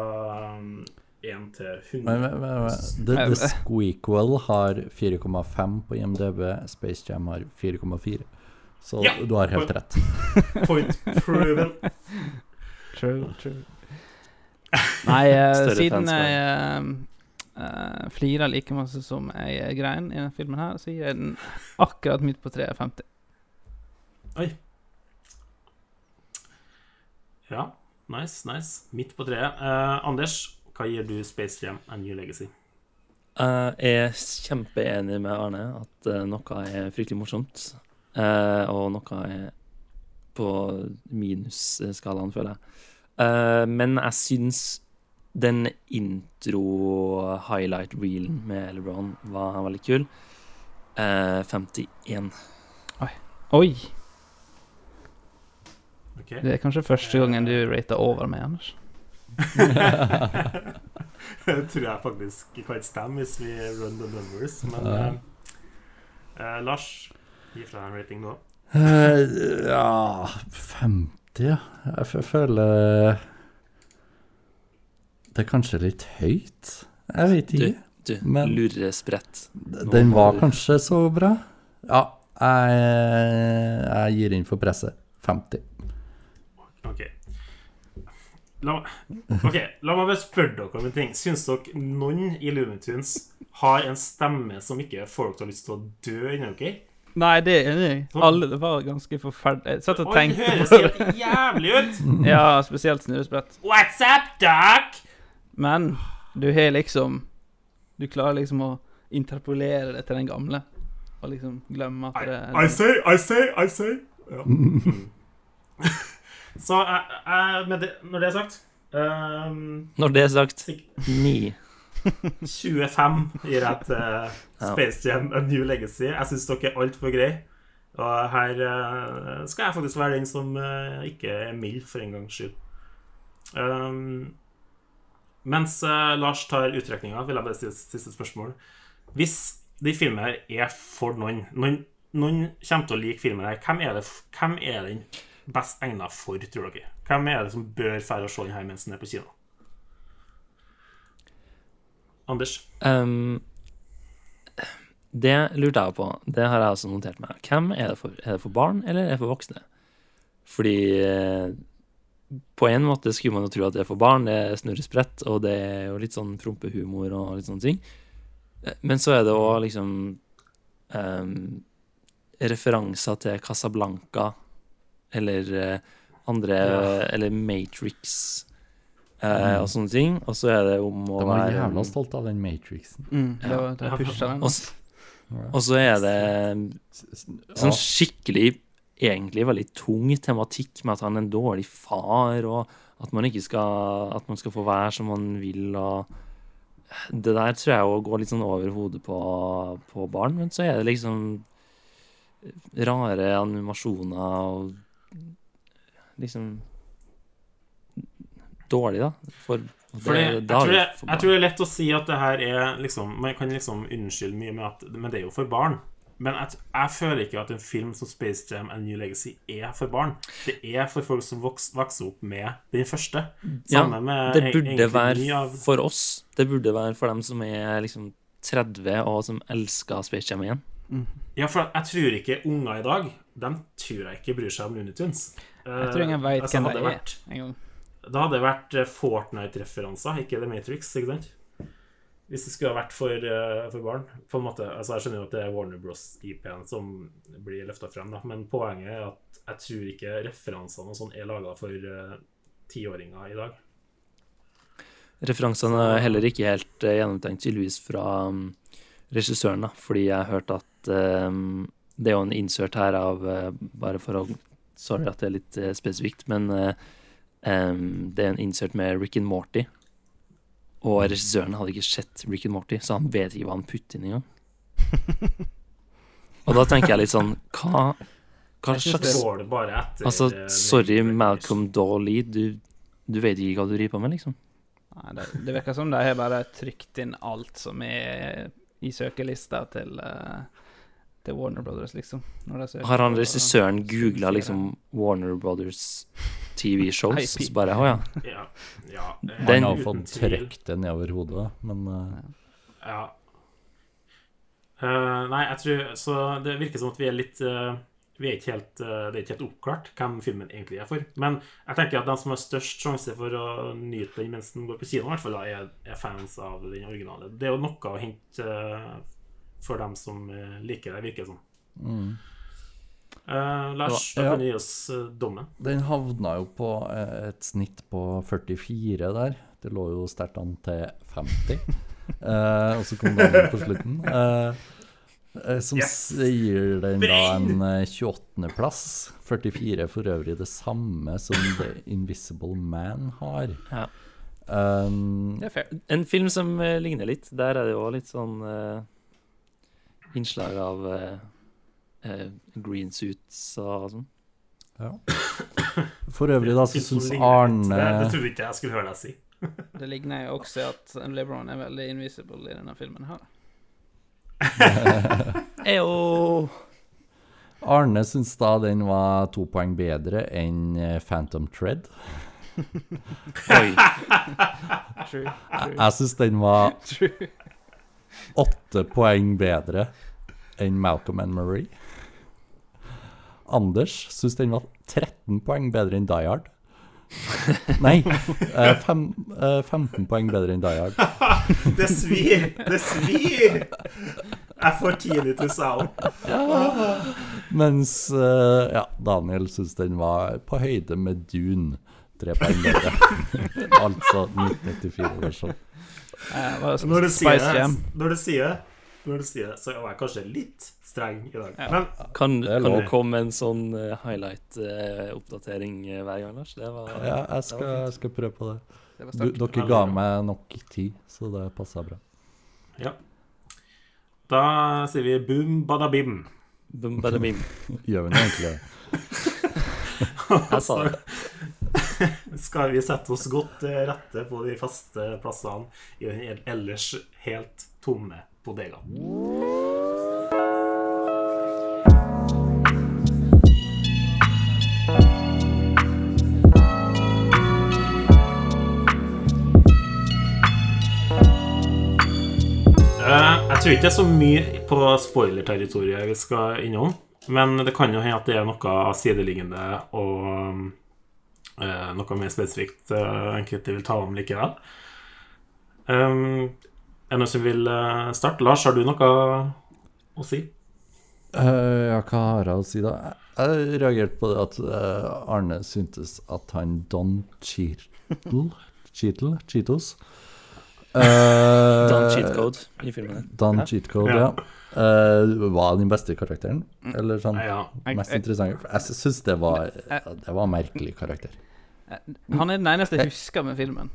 én til 100? Men, men, men, men The, The Squeakquel har 4,5 på IMDb. Space Jam har 4,4. Så Ja. du har helt rett. Point proven. True, true. Nei, uh, siden jeg uh, eh, flirer like masse som jeg grein i denne filmen her, så gir jeg den akkurat midt på 3,50. Oi. Ja, nice, nice. Midt på treet. Uh, Anders, hva gir du Space Jam A New Legacy? Jeg er kjempeenig med Arne at uh, noe er fryktelig morsomt, eh, og noe er på minusskalaen, føler jeg. Eh, men jeg syns den intro-highlight-reelen med LeBron var veldig kul. Eh, 51. Oi! Ok. Det er kanskje første gangen du rater over meg, Anders. Det tror jeg faktisk kan stemme hvis vi run the numbers, men uh. eh, Lars, gi fra deg en rating nå. Uh, ja 50, ja. Jeg føler Det er kanskje litt høyt. Jeg vet ikke. du Men- luresprett. Den var kanskje så bra. Ja, jeg, jeg gir inn for presset. 50. La, ok, la meg bare spørre dere om en ting. Syns dere noen i Looney Tunes har en stemme som ikke får dere til å lyst til å dø inni dere? Nei, det er enig. Alle det var ganske forferdelig. Jeg satt og tenkte høres på det. helt jævlig ut! Ja, spesielt snurresprett. What's up, doc? Men du har liksom Du klarer liksom å interpolere det til den gamle. Og liksom glemme at det I say, I say, I say. Ja. Så jeg, jeg, med det, når det er sagt um, Når det er sagt, ni. 25 gir jeg til Space Jam A New Legacy. Jeg syns dere er altfor greie. Og her uh, skal jeg faktisk være den som uh, ikke er mild, for en gangs skyld. Um, mens eh, Lars tar utrekninga, vil jeg bare stille siste spørsmål. Hvis de filmene her er for noen Noen, noen kommer til å like filmen her. Hvem er, det, hvem er den best egna for, tror dere? Hvem er det som bør dra og se den mens den er på kino? Anders? Um, det lurte jeg på. Det har jeg også notert meg. Hvem er det for? Er det for barn, eller er det for voksne? Fordi eh, på en måte skulle man jo tro at det er for barn. Det er snurresprett, og det er jo litt sånn prompehumor og litt sånne ting. Eh, Men så er det òg liksom um, referanser til Casablanca eller eh, andre Eller Matrix eh, og sånne ting. Og så er det om å De var jævla stolt av den Matrixen. Mm, det var, det pusha den. og, så er det sånn skikkelig Egentlig veldig tung tematikk med at han er en dårlig far, og at man ikke skal At man skal få være som man vil, og Det der tror jeg òg går litt sånn over hodet på, på barn, men så er det liksom rare animasjoner og liksom Dårlig, da. For, Fordi, det- jeg, tror for jeg tror det er lett å si at det her er liksom Man kan liksom unnskylde mye med at Men det er jo for barn. Men jeg, jeg føler ikke at en film som Space Jam and New Legacy er for barn. Det er for folk som voks, vokser opp med den første. Ja, med det burde være av for oss. Det burde være for dem som er liksom 30 og som elsker Space Jam igjen. Ja, for jeg tror ikke unger i dag De tror jeg ikke bryr seg om Looney Tunes. Jeg tror ingen vet Altså, hvem det er vært- engang. Det hadde vært eh, Fortnite-referanser, ikke The Matrix, ikke sant? Hvis det skulle ha vært for, eh, for barn. På en måte, altså Jeg skjønner jo at det er Warner Bros.-IP-en som blir løfta frem, da. men poenget er at jeg tror ikke referansene og sånn er laga for tiåringer tiåringer i dag. Referansene er heller ikke helt uh, gjennomtenkt, tydeligvis, fra um, regissøren, da, fordi jeg hørte at um, det er jo en insert her av uh, Bare for å Sorry at det er litt eh, spesifikt, men um, det er en insert med Rick and Morty. Og regissøren hadde ikke sett Rick and Morty, så han vet ikke hva han putter inn engang. Og da tenker jeg litt sånn Hva, hva slags Altså, eh, sorry, Malcolm Dawley, du, du vet ikke hva du driver på med, liksom. Nei, det, det virker som de har bare trykt inn alt som er i søkelista til, eh, til Warner Brothers, liksom. Har han regissøren googla liksom Warner Brothers TV-shows? Så bare Å ja. Ja, ja, Den, Han Den- har fått trøkt det nedover hodet, men uh... Ja. Uh, nei, jeg tror Så det virker som at vi er litt uh, Vi er ikke helt eh, Det er ikke helt oppklart hvem filmen egentlig er for. Men jeg tenker at de som har størst sjanse for å nyte den mens den går på kino, i hvert fall da, er, er fans av den originale. Det er jo noe å hente for dem som eh, liker det, virker det som. mm. Eh, Lars, da kan du gi oss eh, dommen. Den havna jo på eh, et snitt på 44 der. Det lå jo sterkt an til 50. Eh, og så kom den på slutten. Eh, som Yes! sier den da en eh, 28.-plass. 44 for øvrig det samme som The Invisible Man har. Ja. Um, Det er fair. En film som ligner litt. Der er det jo litt sånn eh, innslag av eh, eh, green suits og sånn. ja. For øvrig da så syns. Arne Det, det trodde ikke jeg skulle høre deg si. Det ligner jo også at LeBron er veldig invisible i denne filmen her. Eyo! Arne syns da den var to poeng bedre enn eh, Phantom Thread. Oi. True. true. Jeg syns den var True. Åtte poeng bedre enn Malcolm and Marie. Anders syns den var 13 poeng bedre enn Die Hard. Nei, eh, fem, eh, 15 poeng bedre enn Die Hard. Det svir! Det svir! Jeg får tidlig til salen. Ja. Mens eh, ja, Daniel syns den var på høyde med Dune. Tre poeng bedre. altså 1994-versjon. Eh, Når du sier det, Jam. når du sier det når du sier det, så var jeg kanskje litt streng i dag. Ja. Men Kan, Det kan du komme med en sånn eh, highlight-oppdatering hver gang, Lars? Det var, Ja, jeg skal, jeg skal prøve på det. Det Du, dere ga meg nok tid, så det passa bra. ja. Da sier vi boom badabim. Boom bada, bim. Gjør vi egentlig det? Jeg sa det. Skal vi sette oss godt rette på de faste plassene i den ellers helt tomme bodegaen. Eh, Jeg tror ikke det er så mye på spoiler-territoriet vi skal innom. Men det kan jo hende at det er noe sideliggende og noe mer spesifikt eh, enkelte vil ta om likevel. Um, er det noen som vil eh, starte? Lars, har du noe å si? Uh, ja, hva har jeg å si, da? Jeg reagerte på det at uh, Arne syntes at han Don Cheadle Cheadle? Cheetos? Uh, Don cheat code i filmen. Don Ja. Cheat Code, Ja. Eh, var den beste karakteren? Eller sånn Ja. Jeg- mest interessante? Jeg syns det var Det var en merkelig karakter. Han er den eneste jeg husker med filmen.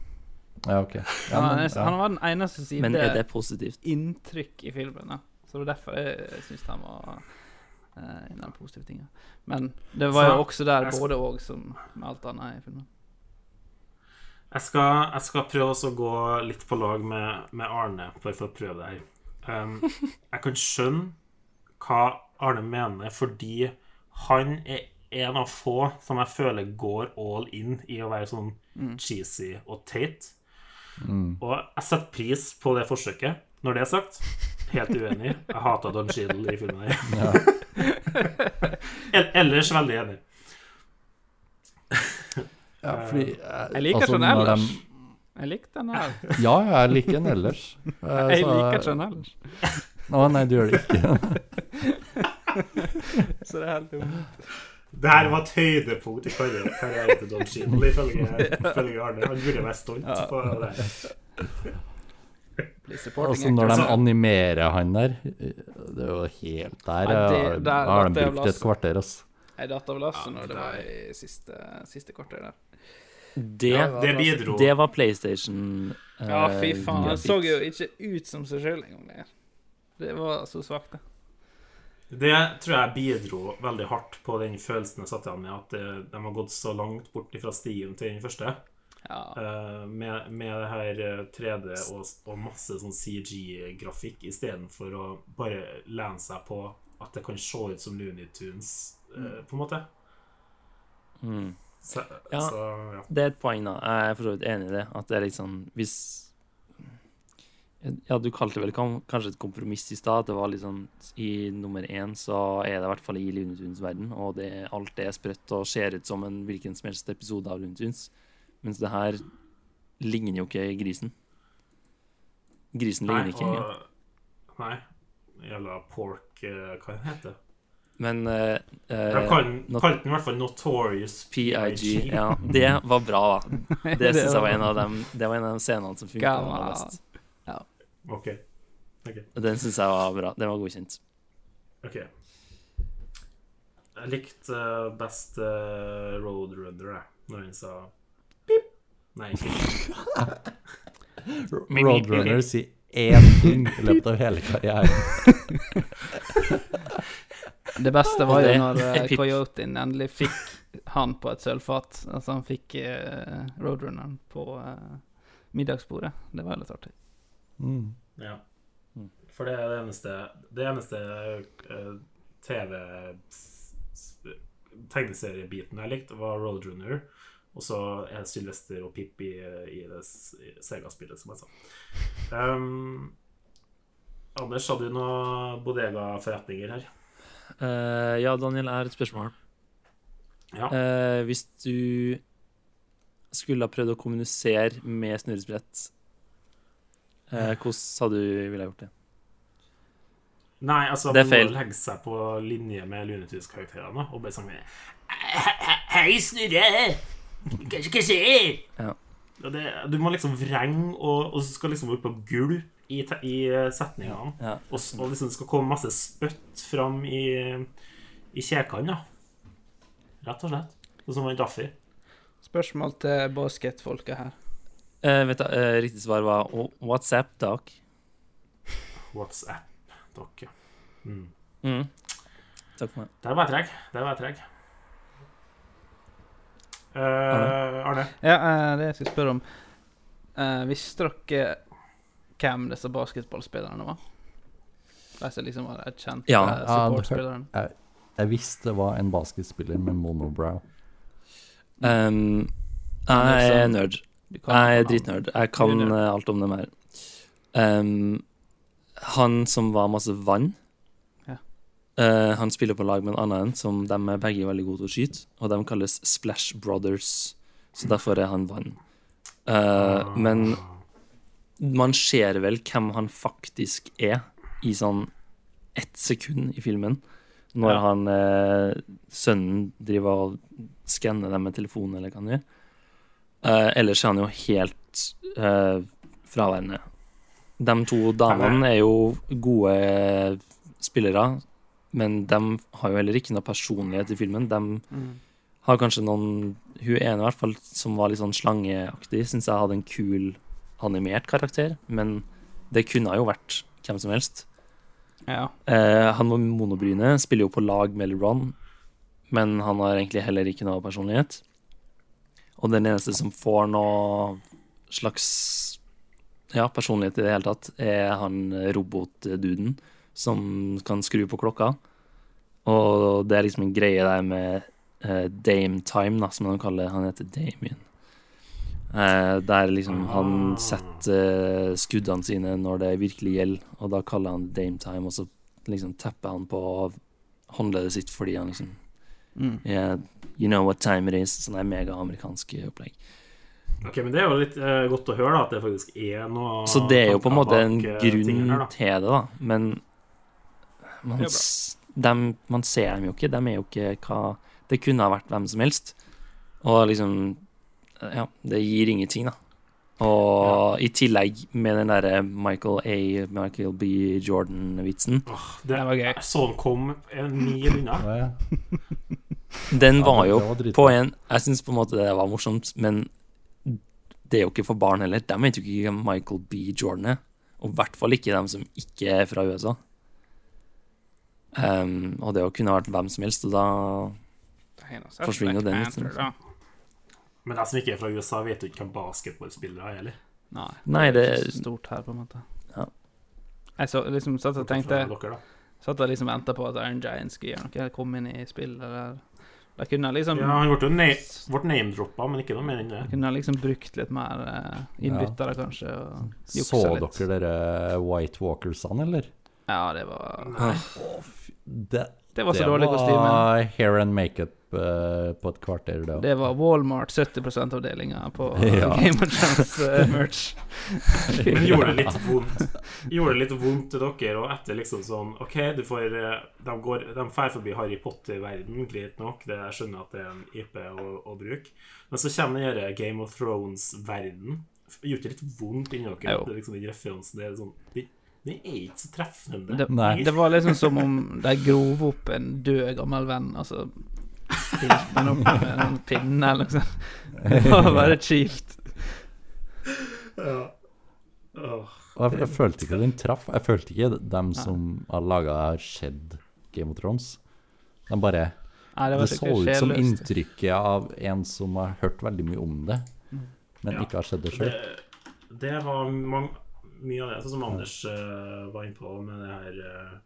Ja, OK. Ja, Han, men, ja. han var den eneste som Men er det positivt? inntrykk i filmen. Ja. Så det var derfor jeg, syns han var uh, en av de positive tingene. Men det var jo også der både og som med alt annet i filmen. Jeg skal, jeg skal prøve å gå litt på lag med, med Arne for å prøve det her. Um, jeg kan skjønne hva Arne mener, fordi han er en av få som jeg føler går all in i å være sånn cheesy og teit. Og jeg setter pris på det forsøket. Når det er sagt, helt uenig. Jeg hata Don Cheadle i filmen her. El- Ellers veldig enig. ja, fordi jeg, Jeg liker altså, sånn ellers. de- Jeg likte den her. Ja, jeg liker den ellers. Eh, Jeg liker ikke den ellers. Å nei, du gjør det ikke. Så det er helt dumt. Det her var et høydepunkt i karrieren til Don Cheadle, ifølge, Arne. Han burde være stolt på det. Og så Altså, når de animerer han der Det er jo helt Der, Ja, det- der har de brukt et kvarter, altså. Jeg datt av lasset når det var i siste, siste kvarter der. Det, Ja, Det bidro. det var PlayStation. eh, Ja, fy faen. Han så jo ikke ut som seg sjøl engang. Det. det var så svakt, det. Det tror jeg bidro veldig hardt på den følelsen jeg satt igjen med, at eh, de har gått så langt bort fra stien til den første. Ja. Uh, med, med det her eh, 3D og, og masse sånn CG-grafikk istedenfor å bare lene seg på at det kan se ut som Looney Tunes, uh, på en måte. Mm. Så, Ja. så ja. Det er et poeng, da. Jeg er for så vidt enig i det. At det er liksom Hvis Ja, du kalte det vel kanskje et kompromiss i stad. At det var sånn I nummer én så er det i hvert fall i LuneTunes verden, og det, alt det er sprøtt og ser ut som en hvilken som helst episode av LuneTunes, Mens det her ligner jo ikke grisen. Grisen ligner ikke og, nei. Jævla pork eh, Hva heter det? Men uh, De eh, kalte den i hvert fall Notorious PIG. Ja, det var bra, da. Det Det syns jeg var- en av dem Det var en av de scenene som funka best. Ja. OK. Okay. Den syns jeg var bra. Den var godkjent. ok Jeg likte eh, best eh, Roadrunner, jeg, når han sa pip. Nei, ikke Roadrunner sier én ting i løpet av hele karrieren. Det beste var jo når uh. Coyoten endelig fikk han på et sølvfat. Altså han fikk uh, roadrunneren på uh, middagsbordet. Det var litt artig. Mm. Ja. For det er det eneste Det eneste uh, TV s- s- tegneseriebiten jeg likte, var Roadrunner. Og så er Sylvester og Pip i, i det Sega-spillet, som jeg sa. Um, Anders, hadde du noen bodega-forretninger her? Eh, ja, Daniel, har et spørsmål. Ja. Uh, hvis du skulle ha prøvd å kommunisere med Snurresprett, uh, hvordan hadde du ville gjort det? Nei, altså Det er feil. legge seg på linje med Lunetus-karakterene og bare sange Hei, Snurre! Hva skjer? Ja. Det, du må liksom vrenge, og, og så skal liksom opp på gulv i, i eh, setningene. Ja. Og, og liksom det skal komme masse spytt fram i, i kjekene, da. Rett og slett. Sånn som en Daffy. Spørsmål til basketfolket her. Eh, vet du, eh, riktig svar var "Oh, WhatsApp, Doc. WhatsApp. Dere. Mm. Mm. Takk for meg. Der var jeg treg. Der var jeg treg. Uh, Arne? Ja, det jeg skal spørre om Hvis Visste dere hvem disse basketballspillerne var? De som liksom var kjente Ja. eh, Ja, supportspillerne? Jeg, jeg visste det var en basketspiller med monobrow. Um, jeg er nerd. Jeg er dritnerd. Jeg kan eh, alt om dem her. Um, han som var masse vann Ja. eh, Han spiller på lag med en annen som de er begge veldig gode til å skyte, og de kalles Splash Brothers, så derfor er han vann. Uh, men man ser vel hvem han faktisk er i sånn ett sekund i filmen. Når Ja. han eh, sønnen driver og skanner dem med telefonen, eller hva han gjør. Eh, ellers er han jo helt eh, fraværende. De to damene er jo gode spillere, men de har jo heller ikke noe personlighet i filmen. De Mm. har kanskje noen Hun ene, i hvert fall, som var litt sånn slangeaktig, syns jeg hadde en kul animert karakter, men det kunne jo vært hvem som helst. Ja. Eh, han med monobryne spiller jo på lag med LeBron, men han har egentlig heller ikke noe personlighet. Og den eneste som får noe slags ja, personlighet i det hele tatt, er han robotduden som kan skru på klokka. Og det er liksom en greie der med eh, Dame Time, da, som han kaller. Han heter Damien. Eh, der liksom han setter eh, skuddene sine når det virkelig gjelder, og da kaller han Dame Time, og så liksom tepper han på håndleddet sitt fordi han liksom Mm. yeah, You know what time it is. Sånn der mega-amerikansk opplegg. Ok, men det er jo litt eh, godt å høre, da, at det faktisk er noe Så det er jo på en måte en eh, grunn her, til det, da. Men man, Det dem, man ser dem jo ikke. De er jo ikke hva Det kunne ha vært hvem som helst. Og liksom Ja, det gir ingenting, da. Og i tillegg med den derre Michael A. Michael B. Jordan-vitsen. Oh, Det var gøy. Så den kom en mil unna. Ja, ja. Den var jo det var på en Jeg syns på en måte det var morsomt, men det er jo ikke for barn heller. De vet jo ikke hvem Michael B. Jordan er. Og i hvert fall ikke dem som ikke er fra USA. Um, og det kunne vært hvem som helst, og da Forsvinner jo den Panther, da. Men de som ikke er fra USA, vet jo ikke hvem basketballspillere er heller. Nei, Nei, det er det- ikke så stort her, på en måte. Ja. Jeg så, liksom satt og tenkte dere. Satt og liksom venta på at Iron Giant skulle gjøre noe, komme inn i spillet eller De kunne liksom Ja, han ble jo na name-droppa, men ikke noe mer enn det. kunne liksom brukt litt mer uh, innbyttere, kanskje, og Så juksa litt. dere dere White Walkersene, eller? Ja, det var Nei. Det, Det var så det dårlig kostyme. Det var hair and makeup eh, på et kvarter, Da. Det var Walmart 70 %-avdelinga på Ja. Game of Thrones eh, merch. Men gjorde det litt vondt Gjorde det litt vondt til dere, og etter liksom sånn OK, du får eh, De går De fer forbi Harry Potter-verden, greit nok, det jeg skjønner at det er en IP å, å bruke, men så kommer denne Game of Thrones-verden. Gjorde det litt vondt inni dere? Det er liksom den referansen det er sånn den er ikke så treffende. Det, det var liksom som om de grov opp en død gammel venn, og så stilte han opp med en pinne eller noe sånt. Det var bare kjipt. Ja. Jeg, jeg følte ikke den traff. Jeg følte ikke dem som har laga Shed Game of Thrones. De bare Nei, det Det så ut som inntrykket av en som har hørt veldig mye om det, men Ja. ikke har sett det sjøl. Det, det var mye av det, sånn som Anders uh, var inne på med det her eh,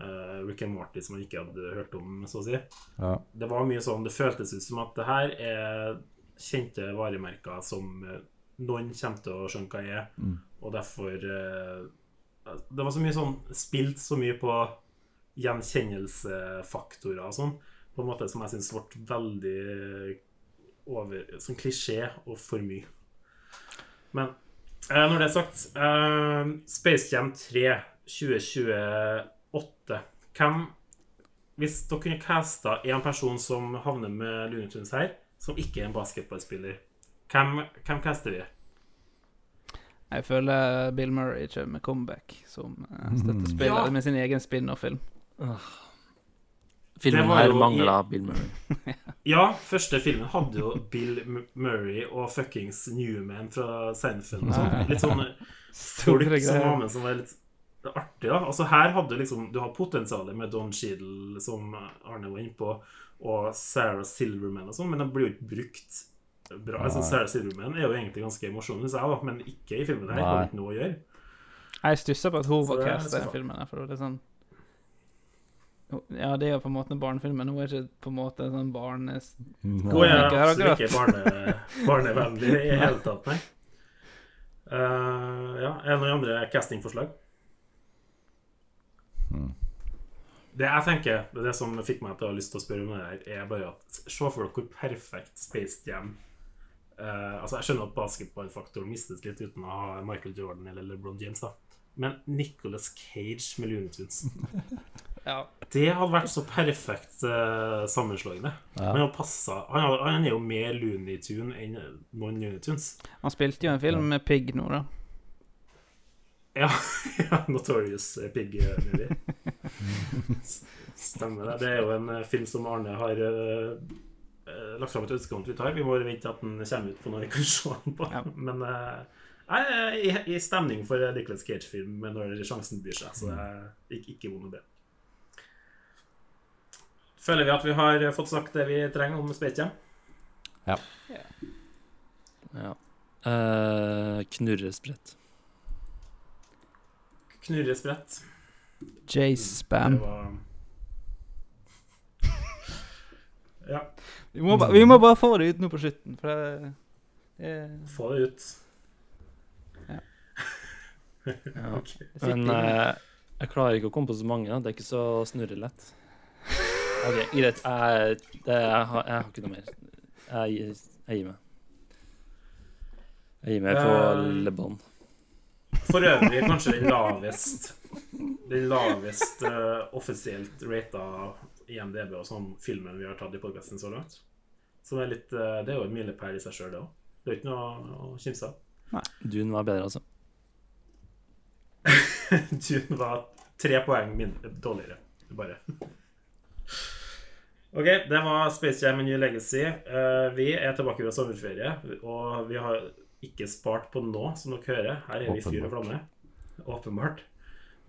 eh, Rick and Morty som han ikke hadde hørt om, så å si. Ja. Det var mye sånn Det føltes ut som at det her er kjente varemerker som eh, noen kommer til å skjønne hva er, og derfor uh, Det var så mye sånn Spilt så mye på gjenkjennelsefaktorer og sånn, på en måte som jeg syns ble veldig over Sånn klisjé og for mye. Men uh, når det er sagt uh, Space Jam 3 2028 Hvem Hvis dere kunne casta en person som havner med Looney Tunes her, som ikke er en basketballspiller, hvem, hvem caster vi? Jeg føler Bill Murray kommer med comeback som eh, støttespiller Ja. med sin egen spin-off-film. Filmen her mangla Bill Murray. Ja, første filmen hadde jo Bill Murray og fuckings Newman fra Seinfeld sånn. Litt sånn folk som var med som var litt artig, da. Altså her hadde liksom Du har potensialet med Don Cheadle, som Arne var inne på, og Sarah Silverman og sånn, men de blir jo ikke brukt bra. Altså, Sarah Silverman er jo egentlig ganske morsom, syns jeg, da, men ikke i filmen. her har ikke noe å gjøre. Jeg stusser på at hun var det er cast i den filmen. Jeg For det er sånn Ja, det er jo på en måte en barnefilm, men hun er ikke på en måte en sånn barnes... Hun er absolutt akkurat. ikke barne, barnevennlig i hele tatt, nei. Uh, ja, er det noen andre castingforslag? Det jeg tenker, det, er det som fikk meg til å ha lyst til å spørre om det her, er bare at se for dere hvor perfekt Space Jam uh, Altså, jeg skjønner at basketballfaktoren mistes litt uten å ha Michael Jordan eller LeBron James, da. Men Nicholas Cage med Looney Tunes Ja. Det hadde vært så perfekt uh, sammenslående. Ja. Men han, passet, han, han er jo mer Looney Tune enn noen Looney Tunes. Han spilte jo en film med Pig nå, da. Ja, ja Notorious Pig eh, Movie. Stemmer det. Det er jo en eh, film som Arne har eh, lagt fram et ønske om at vi tar. Vi må vente at den kommer ut på når vi kan se den på. Ja. Men uh, jeg er i, i stemning for Nicholas Cage-film når sjansen byr seg, så det er ikke, vondt vond idé. Føler vi at vi har fått sagt det vi trenger om Space Ja. Ja. Uh, knurresprett. Knurresprett. Jace Spam. Var Ja, Vi må, ba, vi må bare få det ut nå på slutten, for det, det få det ut. Ja. Ok. Men uh, jeg klarer ikke å komme på så mange. Da. Det er ikke så snurrelett. OK, greit. Jeg, det, jeg, har, jeg har ikke noe mer. Jeg, jeg gir meg. Jeg gir meg på Eh, Le Bon. For øvrig kanskje den lavest Den lavest uh, offisielt rata IMDb og sånn filmen vi har tatt i podkasten så langt. Som er litt uh, Det er jo en milepæl i seg sjøl, det òg. Det er ikke noe å kimse av. Dune var bedre, altså. Dune var tre poeng mindre, dårligere. Bare. OK, det var Space Jam A New Legacy. Uh, vi er tilbake fra sommerferie, og vi har ikke spart på nå, som dere hører. Her er vi fyr og flamme. Åpenbart.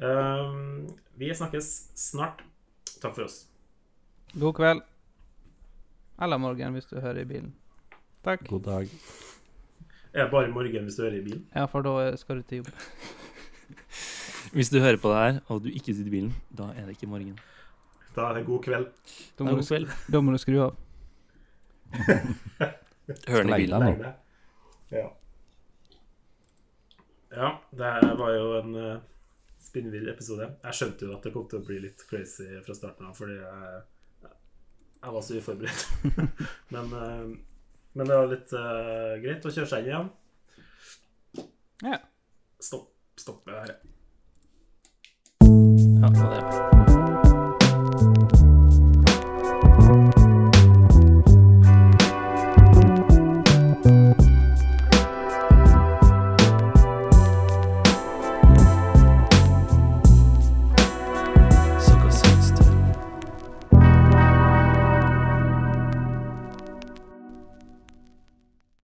Um, vi snakkes snart. Takk for oss. God kveld. Eller morgen, hvis du hører i bilen. Takk. God dag. Er det bare morgen hvis du hører i bilen? Ja, for da skal du til jobb. Hvis du hører på det her, og du ikke sitter i bilen, da er det ikke morgen. Da er det god kveld. Da må, god du, kveld. da må du skru av. Hør den i bilen. nå. Ja. Ja, det var jo en uh, spinnvill episode. Jeg skjønte jo at det kom til å bli litt crazy fra starten av, fordi jeg, jeg var så uforberedt. men, eh, men det var litt uh, greit å kjøre seg inn igjen. Ja. Stopp, stopp med det her. Ja, det.